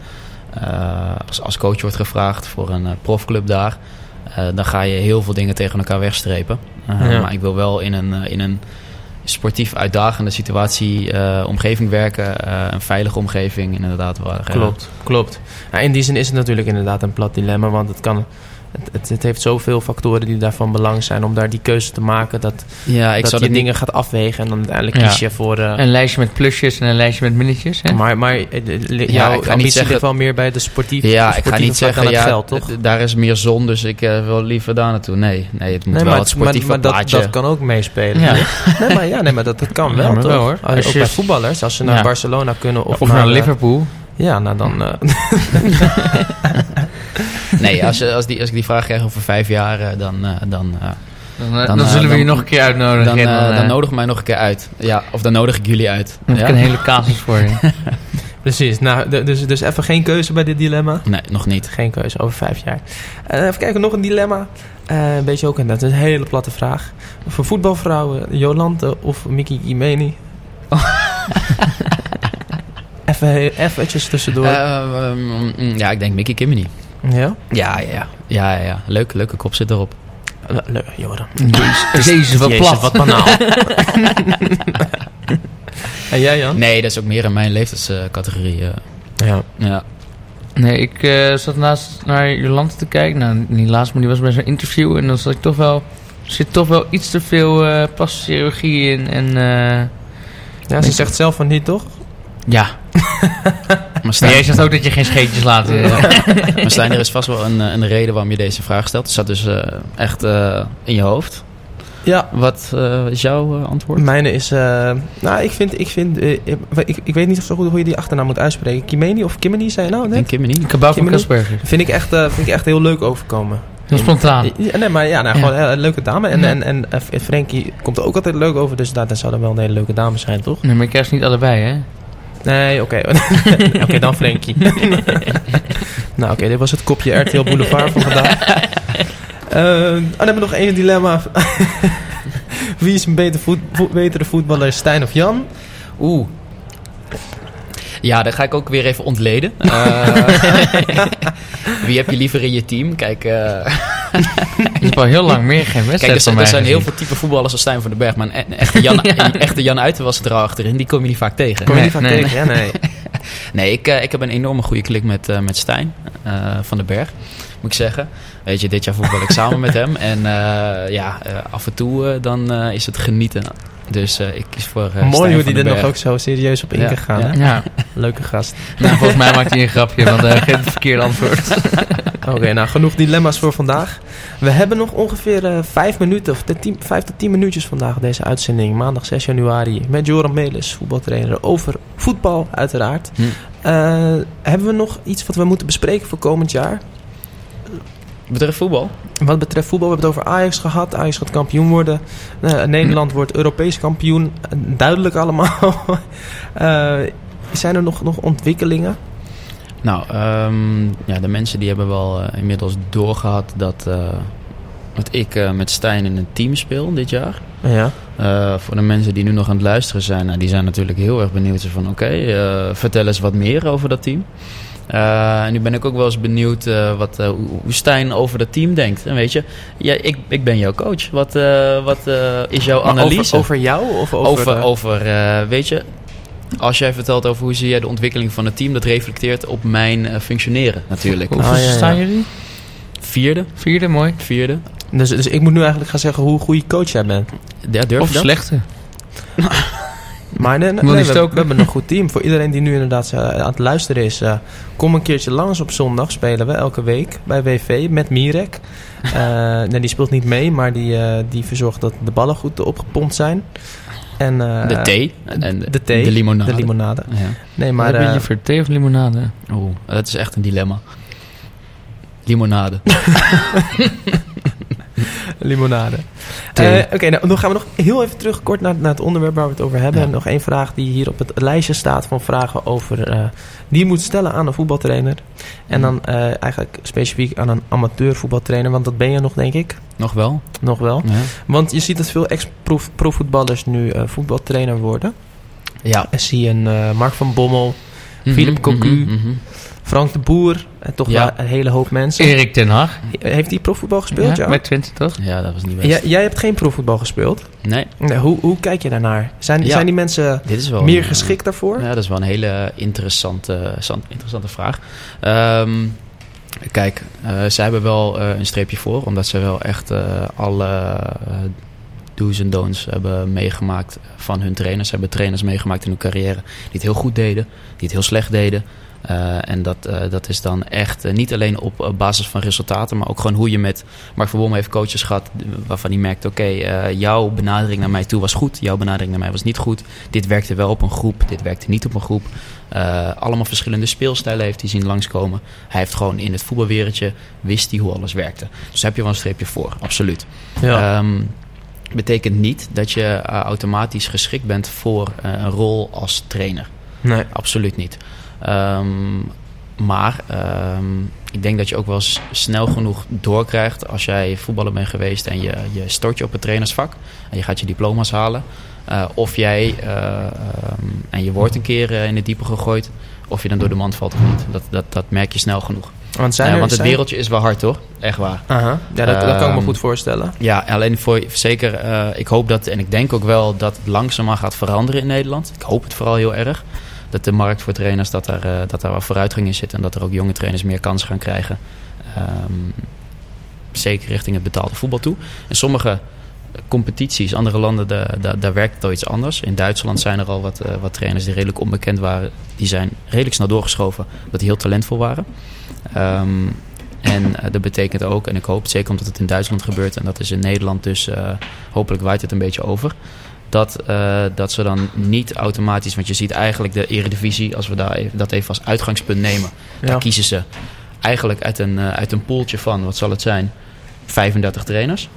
eh, als, als coach wordt gevraagd voor een eh, profclub daar. eh, dan ga je heel veel dingen tegen elkaar wegstrepen. Eh, Ja. Maar ik wil wel in een, eh, in een sportief uitdagende situatie, eh, omgeving werken, eh, een veilige omgeving, inderdaad. Waar, eh, Klopt, klopt. Ja, in die zin is het natuurlijk inderdaad een plat dilemma. Want het, kan, het, het, het heeft zoveel factoren die daarvan belang zijn... om daar die keuze te maken. Dat, Ja, ik dat zou je dat niet dingen gaat afwegen. En dan uiteindelijk Ja. kies je voor... eh, Een lijstje met plusjes en een lijstje met minnetjes. Hè? maar maar eh, Ja, jouw ik ga niet ambitie zeggen- ligt wel meer bij de sportieve Ja, de ik ga niet zeggen, het ja, geld, toch? daar is meer zon, dus ik eh, wil liever daar naartoe. Nee, nee het moet Nee, wel maar, het maar, sportieve maar dat, kan ook meespelen. Ja. Nee, maar, ja, nee, maar dat, dat kan wel, toch? wel, hoor. Als, Als ook je- bij voetballers, als ze naar. Barcelona kunnen of, Of naar Liverpool. Ja, nou dan... eh, Nee, als, je- als, die, als ik die vraag krijg over vijf jaar, eh, dan, eh, dan, eh, Dan, eh, Dan, dan eh, zullen we je dan- nog een keer uitnodigen. dan, dan, dan nodig mij nog een keer uit. Ja, of dan nodig ik jullie uit. dan heb Ja? ik een hele casus voor je. precies. Nou, dus, dus even geen keuze bij dit dilemma. Nee, nog niet. Geen keuze, over vijf jaar. Even kijken, nog een dilemma. Een beetje ook, en dat is een hele platte vraag. Voor voetbalvrouwen, Jolante of Mickey Imeni? even eventjes tussendoor. Eh, ehm, ja, ik denk Mickey Kimini. Ja? Ja, ja, ja. Ja, ja, ja. Leuke, leuke kop zit erop. leuk, Joram. Jezus, Jezus wat Jezus, plat. wat banaal. en jij Jan? Nee, dat is ook meer in mijn leeftijdscategorie. eh. Ja. ja. Nee, ik eh, zat naast naar Jolante te kijken. Nou, niet laatst, maar die was bij zo'n interview. En dan zat ik toch wel... Er zit toch wel iets te veel eh plastische chirurgie in. En eh, ja, ze zegt zelf van niet, toch? ja. Maar Stijn, jij zegt ook dat je geen scheetjes laat. eh. maar Stijn, er is vast wel een, eh, een reden waarom je deze vraag stelt. Het zat dus eh, echt eh, in je hoofd. Ja. Wat eh, is jouw antwoord? Mijne is... eh, nou, ik vind... Ik, vind ik, ik weet niet of zo goed hoe je die achternaam moet uitspreken. Kimeni of Kimeni, zei je nou net? Niet? Kebab van? Kasperger. Vind ik, echt, eh, vind ik echt heel leuk overkomen. Heel spontaan. Ja, nee, maar ja, nou, gewoon een leuke dame. En, Ja. en, en Frankie komt er ook altijd leuk over. Dus dat, dat zou dan wel een hele leuke dame zijn, toch? Nee, maar ik krijg ze niet allebei, hè? Nee, oké. oké, dan Frankie. nou, oké, dit was het kopje RTL Boulevard van vandaag. Oh, dan hebben we nog één dilemma. Wie is een beter voet, vo- betere voetballer, Stijn of Jan? Oeh. Ja, dat ga ik ook weer even ontleden. Eh, wie heb je liever in je team? Kijk, eh, heb al heel lang meer geen wedstrijd kijk er, van zijn, mij er zijn heel veel type voetballers als Stijn van den Berg. Maar een, een echte Jan, Ja. een echte Jan Uiten was er al achterin. Die kom je niet vaak tegen. Kom je Nee, niet vaak nee. tegen? Ja, nee. Nee, ik, eh, ik heb een enorme goede klik met, eh, met Stijn eh, van den Berg, moet ik zeggen. Weet je, dit jaar voetbal ik samen met hem. En eh, ja, eh, af en toe dan eh, is het genieten. Dus eh, ik kies voor eh, Stijn Mooi hoe die er nog ook zo serieus op Ja, ingegaan. ja. hè? Ja, Leuke gast. nou, volgens mij maakt hij een grapje, want hij geeft het verkeerde antwoord. Oké, nou genoeg dilemma's voor vandaag. We hebben nog ongeveer eh, vijf minuten, of de tien, vijf tot tien minuutjes vandaag deze uitzending. Maandag 6 januari met Joram Melis, voetbaltrainer, over voetbal uiteraard. Hm. Eh, hebben we nog iets wat we moeten bespreken voor komend jaar? Betreft voetbal? Wat betreft voetbal, we hebben het over Ajax gehad. Ajax gaat kampioen worden. Eh, Nederland wordt Europees kampioen. Duidelijk allemaal. Eh, zijn er nog, nog ontwikkelingen? Nou, ehm, ja, de mensen die hebben wel eh, inmiddels doorgehad dat, eh, dat ik eh, met Stijn in een team speel dit jaar. Ja. Eh, voor de mensen die nu nog aan het luisteren zijn, nou, die zijn natuurlijk heel erg benieuwd. Van oké, eh, vertel eens wat meer over dat team. Eh, en nu ben ik ook wel eens benieuwd eh, wat, eh, hoe hoe Stijn over dat team denkt. En weet je, ja, ik, ik ben jouw coach. Wat, eh, wat eh, is jouw Maar analyse? Over, over jou of over... over, over eh, weet je, als jij vertelt over hoe zie jij de ontwikkeling van het team, dat reflecteert op mijn eh, functioneren natuurlijk. Hoeveel Ah, ja, ja. staan jullie? Vierde, Vierde, mooi. vierde. dus, dus ik moet nu eigenlijk gaan zeggen hoe goede coach jij bent. Ja, durf Of je dat? slechte. Maar nee, nee, Wil nee, die we, hebben een goed team. Voor iedereen die nu inderdaad eh, aan het luisteren is... eh, kom een keertje langs op zondag. Spelen we elke week bij WV met Mirek. Eh, nee, die speelt niet mee, maar die, eh, die verzorgt dat de ballen goed opgepompt zijn. En, eh, De thee en de, de thee, de limonade. De limonade. Ja. Nee, Maar heb je liever thee of limonade? Oeh, dat is echt een dilemma. Limonade. limonade. Eh, Oké, nou, dan gaan we nog heel even terug kort naar, naar het onderwerp waar we het over hebben. Ja. Nog één vraag die hier op het lijstje staat van vragen over... eh, die je moet stellen aan een voetbaltrainer. En dan eh, eigenlijk specifiek aan een amateur voetbaltrainer. Want dat ben je nog, denk ik. Nog wel? Nog wel. Ja. Want je ziet dat veel ex-profvoetballers nu voetbaltrainer worden. ja. En zie je een Mark van Bommel, Philip Cocu. Mhm, mhm. Frank de Boer. En toch Ja. wel een hele hoop mensen. Erik ten Hag. Heeft hij profvoetbal gespeeld, ja? Bij Twente, toch? Ja, dat was niet best. Jij, jij hebt geen profvoetbal gespeeld. Nee, Nee, hoe, hoe kijk je daarnaar? Zijn, Ja. zijn die mensen dit is wel meer een, eh, geschikt daarvoor? Ja, dat is wel een hele interessante, san- interessante vraag. Ehm, kijk, eh zij hebben wel eh, een streepje voor, omdat ze wel echt eh, alle do's en don'ts hebben meegemaakt van hun trainers. Ze hebben trainers meegemaakt in hun carrière die het heel goed deden, die het heel slecht deden. Eh, en dat, eh, dat is dan echt eh, niet alleen op basis van resultaten, maar ook gewoon hoe je met Mark van Bommel heeft coaches gehad eh, waarvan hij merkt: oké, jouw benadering naar mij toe was goed, jouw benadering naar mij was niet goed. Dit werkte wel op een groep, dit werkte niet op een groep. Allemaal verschillende speelstijlen heeft hij zien langskomen. Hij heeft gewoon in het voetbalwereldje wist hij hoe alles werkte. Dus daar heb je wel een streepje voor, absoluut. Ja. Ehm, betekent niet dat je automatisch geschikt bent voor een rol als trainer. nee. Absoluut niet. Ehm, maar ehm, ik denk dat je ook wel snel genoeg doorkrijgt als jij voetballer bent geweest en je, je stort je op het trainersvak en je gaat je diploma's halen. Eh, of jij eh, ehm, en je wordt een keer eh, in het diepe gegooid, of je dan door de mand valt of niet. Dat, dat, dat merk je snel genoeg. Want, zijn er, want het zijn- wereldje is wel hard, hoor. Echt waar. Aha. Ja, dat, dat kan ik me goed voorstellen. Ja, alleen voor zeker. ik hoop dat, en ik denk ook wel dat het langzaamaan gaat veranderen in Nederland. Ik hoop het vooral heel erg. Dat de markt voor trainers, dat daar, eh, dat daar wat vooruitgang in zit. En dat er ook jonge trainers meer kansen gaan krijgen. Ehm, zeker richting het betaalde voetbal toe. In sommige competities, andere landen, daar, daar, werkt het al iets anders. In Duitsland zijn er al wat, eh, wat trainers die redelijk onbekend waren. Die zijn redelijk snel doorgeschoven, omdat die heel talentvol waren. Ehm, en eh, dat betekent ook, en ik hoop zeker omdat het in Duitsland gebeurt en dat is in Nederland, dus hopelijk waait het een beetje over. Dat, eh, dat ze dan niet automatisch, want je ziet eigenlijk de Eredivisie, als we daar even, dat even als uitgangspunt nemen, Ja. daar kiezen ze eigenlijk uit een, eh, uit een poeltje van, wat zal het zijn, 35 trainers.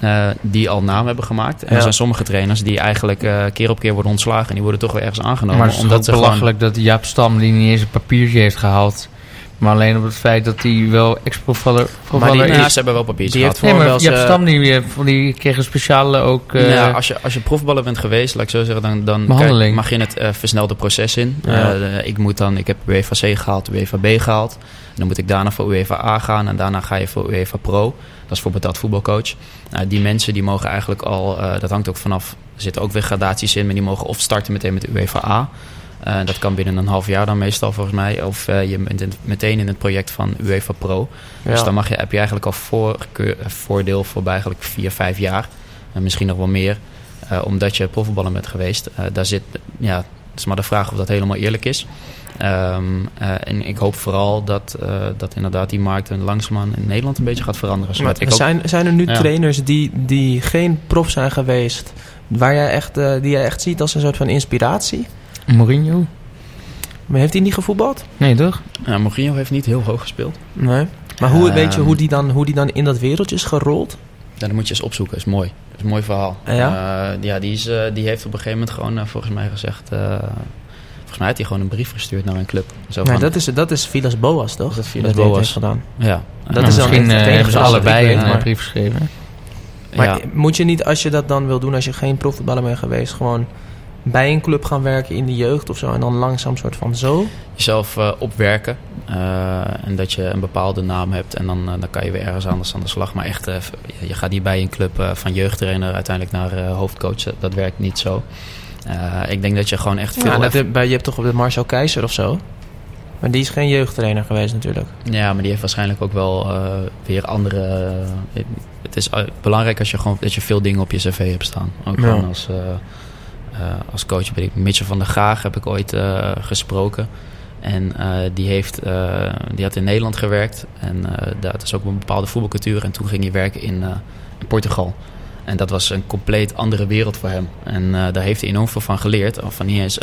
eh, die al naam hebben gemaakt. En Ja. er zijn sommige trainers die eigenlijk keer op keer worden ontslagen. En die worden toch weer ergens aangenomen. maar het is omdat gewoon belachelijk dat Jaap Stam die niet eens een papiertje heeft gehaald. Maar alleen op het feit dat hij wel ex-profiler Maar die- profiler Ja, is. ze hebben wel papiertjes Die gehad. heeft Nee, maar wel Jaap ze- Stam die, eh, die kreeg een speciale ook... eh, ja, als je, als je profballer bent geweest, laat ik zo zeggen, dan, dan kijk, mag je het eh, versnelde proces in. Ja. Eh, ik, moet dan, ik heb UEFA C gehaald, UEFA B gehaald. En dan moet ik daarna voor UEFA A gaan en daarna ga je voor UEFA Pro. Dat is voor betaald voetbalcoach. Nou, die mensen die mogen eigenlijk al, eh, dat hangt ook vanaf, er zitten ook weer gradaties in, maar die mogen of starten meteen met UEFA A. Eh, dat kan binnen een half jaar dan meestal volgens mij. Of eh, je bent meteen in het project van UEFA Pro. Dus dan mag je, heb je eigenlijk al voorkeur, eh, voordeel voor bij eigenlijk vier, vijf jaar. En misschien nog wel meer. omdat je profvoetballer bent geweest. Daar zit, ja, het is maar de vraag of dat helemaal eerlijk is. Ehm, eh, en ik hoop vooral dat, dat inderdaad die markt een langzaamaan in Nederland een beetje gaat veranderen. Maar ik ook, zijn, zijn er nu Ja. trainers die, die geen prof zijn geweest, waar jij echt, die jij echt ziet als een soort van inspiratie? Mourinho? Maar heeft hij niet gevoetbald? Nee, toch? Ja, Mourinho heeft niet heel hoog gespeeld. Nee. Maar hoe, Ehm. weet je hoe die, dan, hoe die dan in dat wereldje is gerold? Ja, dat moet je eens opzoeken. Dat is mooi. Dat is een mooi verhaal. Ja? Eh, ja, die, is, eh, die heeft op een gegeven moment gewoon eh, volgens mij gezegd... eh, volgens mij heeft hij gewoon een brief gestuurd naar een club. Zo Nee, van, dat is, dat is Vilas Boas, toch? Is dat Vilas die heeft Boas? gedaan. ja, Dat Nou, is dan misschien hebben ze allebei weet, een maar- brief geschreven. Maar ja. moet je niet, als je dat dan wil doen, als je geen profvoetballer bent geweest, gewoon bij een club gaan werken in de jeugd of zo en dan langzaam soort van zo? jezelf eh, opwerken. eh, en dat je een bepaalde naam hebt. En dan, eh, dan kan je weer ergens anders aan de slag. Maar echt, je- gaat niet bij een club van jeugdtrainer uiteindelijk naar hoofdcoach. Dat, werkt niet zo. Ik denk dat je gewoon echt veel... Ja, dat heb- je hebt toch op de Marcel Keizer of zo? Maar die is geen jeugdtrainer geweest natuurlijk. Ja, maar die heeft waarschijnlijk ook wel weer andere... het is belangrijk als je gewoon, dat je veel dingen op je cv hebt staan. Ook Ja. gewoon als, als coach. Weet ik, Mitchell van der Graag heb ik ooit eh, gesproken. En eh, die, heeft, eh, die had in Nederland gewerkt. En eh dat is ook een bepaalde voetbalcultuur. En toen ging hij werken in, eh, Portugal. En dat was een compleet andere wereld voor hem. En eh, daar heeft hij enorm veel van geleerd. Van niet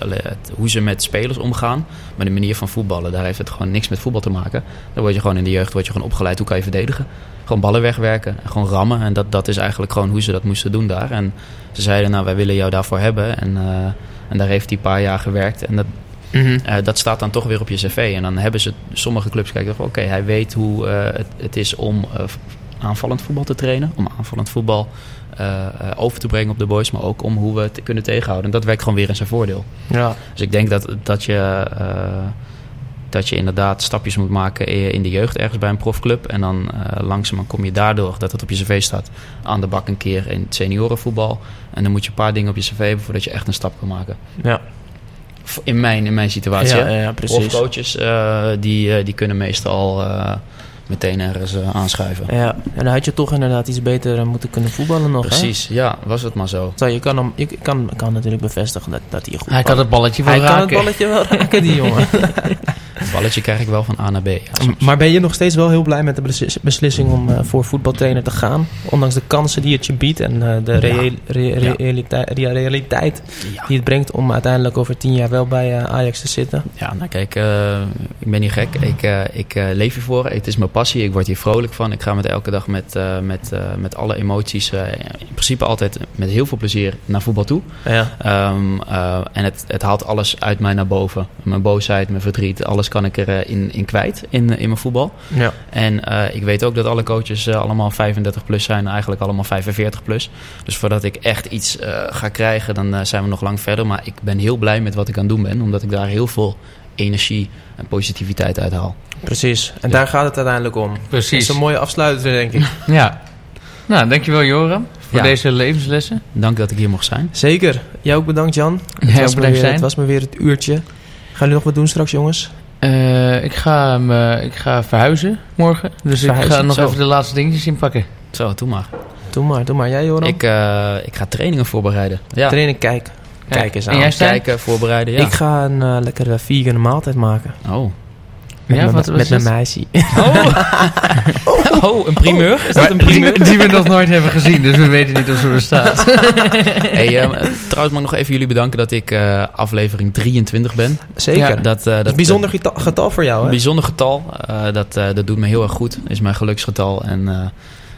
hoe ze met spelers omgaan. Maar de manier van voetballen. Daar heeft het gewoon niks met voetbal te maken. Dan word je gewoon in de jeugd word je gewoon opgeleid. Hoe kan je verdedigen? Gewoon ballen wegwerken. En gewoon rammen. En dat, dat is eigenlijk gewoon hoe ze dat moesten doen daar. En ze zeiden, nou wij willen jou daarvoor hebben. En, eh, en daar heeft hij een paar jaar gewerkt. En dat, eh, dat staat dan toch weer op je cv. En dan hebben ze sommige clubs kijken oké, hij weet hoe eh, het, het is om aanvallend voetbal te trainen. Om aanvallend voetbal over te brengen op de boys. Maar ook om hoe we het kunnen tegenhouden. En dat werkt gewoon weer in zijn voordeel. Ja. Dus ik denk dat, dat, je, dat je inderdaad stapjes moet maken in de jeugd ergens bij een profclub. En dan eh langzaamaan kom je daardoor dat het op je cv staat aan de bak een keer in het seniorenvoetbal. En dan moet je een paar dingen op je cv hebben voordat je echt een stap kan maken. Ja. In mijn, in mijn situatie. Ja, ja, precies. Profcoaches eh, die, eh, die kunnen meestal meteen ergens aanschuiven. Ja, en dan had je toch inderdaad iets beter moeten kunnen voetballen nog, hè? Precies, ja, was het maar zo. Zo, je kan, hem, je kan, kan natuurlijk bevestigen dat, dat hij goed Hij kan het balletje wel Hij kan het raken. balletje wel raken, die jongen. Het balletje krijg ik wel van A naar B. Ja, maar ben je nog steeds wel heel blij met de beslis- beslissing om eh, voor voetbaltrainer te gaan? Ondanks de kansen die het je biedt en eh, de realiteit, die het brengt om uiteindelijk over tien jaar wel bij eh, Ajax te zitten. Ja, nou kijk, ik ben niet gek. Ik, ik leef hiervoor. Het is mijn passie. Ik word hier vrolijk van. Ik ga met elke dag met, met, met alle emoties, in principe altijd met heel veel plezier naar voetbal toe. Ja. Ehm, eh, en het, het haalt alles uit mij naar boven. Mijn boosheid, mijn verdriet, alles kan ik erin in, in kwijt in, in mijn voetbal. ja. En eh, ik weet ook dat alle coaches eh, allemaal 35 plus zijn, eigenlijk allemaal 45 plus. Dus voordat ik echt iets eh, ga krijgen, dan eh, zijn we nog lang verder. Maar ik ben heel blij met wat ik aan het doen ben, omdat ik daar heel veel energie en positiviteit uithaal. Precies. En daar gaat het uiteindelijk om. Dat Precies. is een mooie afsluiter, denk ik. Ja. Nou, dankjewel Joram voor Ja. deze levenslessen. Dank dat ik hier mocht zijn. Zeker. Jij ook bedankt, Jan. Het, Jij was ook me bedankt, weer, het was me weer het uurtje. Gaan jullie nog wat doen straks, jongens? Eh, ik, ga, me- ik ga verhuizen morgen. Dus ik ga nog Zo. even de laatste dingetjes inpakken. Zo, doe maar. Doe maar, doe maar. Jij, Joram? Ik, eh, ik ga trainingen voorbereiden. Ja, Trainen, kijk. Kijk eens aan. En jij kijken, voorbereiden. Ja. Ik ga een eh, lekkere vegan maaltijd maken. Oh. Met Ja, mijn- wat- wat met mijn meisje. oh, een primeur? Is dat een Die, primeur? die we nog nooit hebben gezien, dus we weten niet of ze bestaat. Hey, ehm, trouwens mag ik nog even jullie bedanken dat ik eh, aflevering 23 ben. Zeker. Ja, dat, Dat, eh, is dat, bijzonder getal, getal voor jou, Een hè? bijzonder getal. Eh, dat, eh, dat doet me heel erg goed. Is mijn geluksgetal. En eh,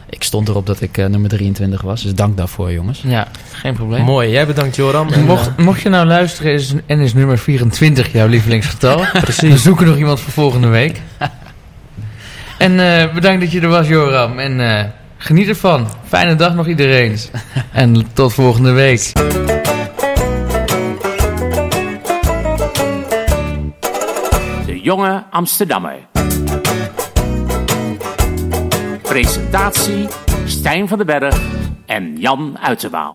ik stond erop dat ik eh, nummer 23 was. Dus dank daarvoor, jongens. Ja, geen probleem. Mooi. Jij bedankt, Joram. En, Mocht, eh, mocht je nou luisteren is, en is nummer 24 jouw lievelingsgetal. Precies. We zoeken nog iemand voor volgende week. En eh, bedankt dat je er was, Joram. En eh, geniet ervan. Fijne dag nog iedereen. En tot volgende week. De jonge Amsterdammer. Presentatie Stijn van den Berg en Jan Uiterwaal.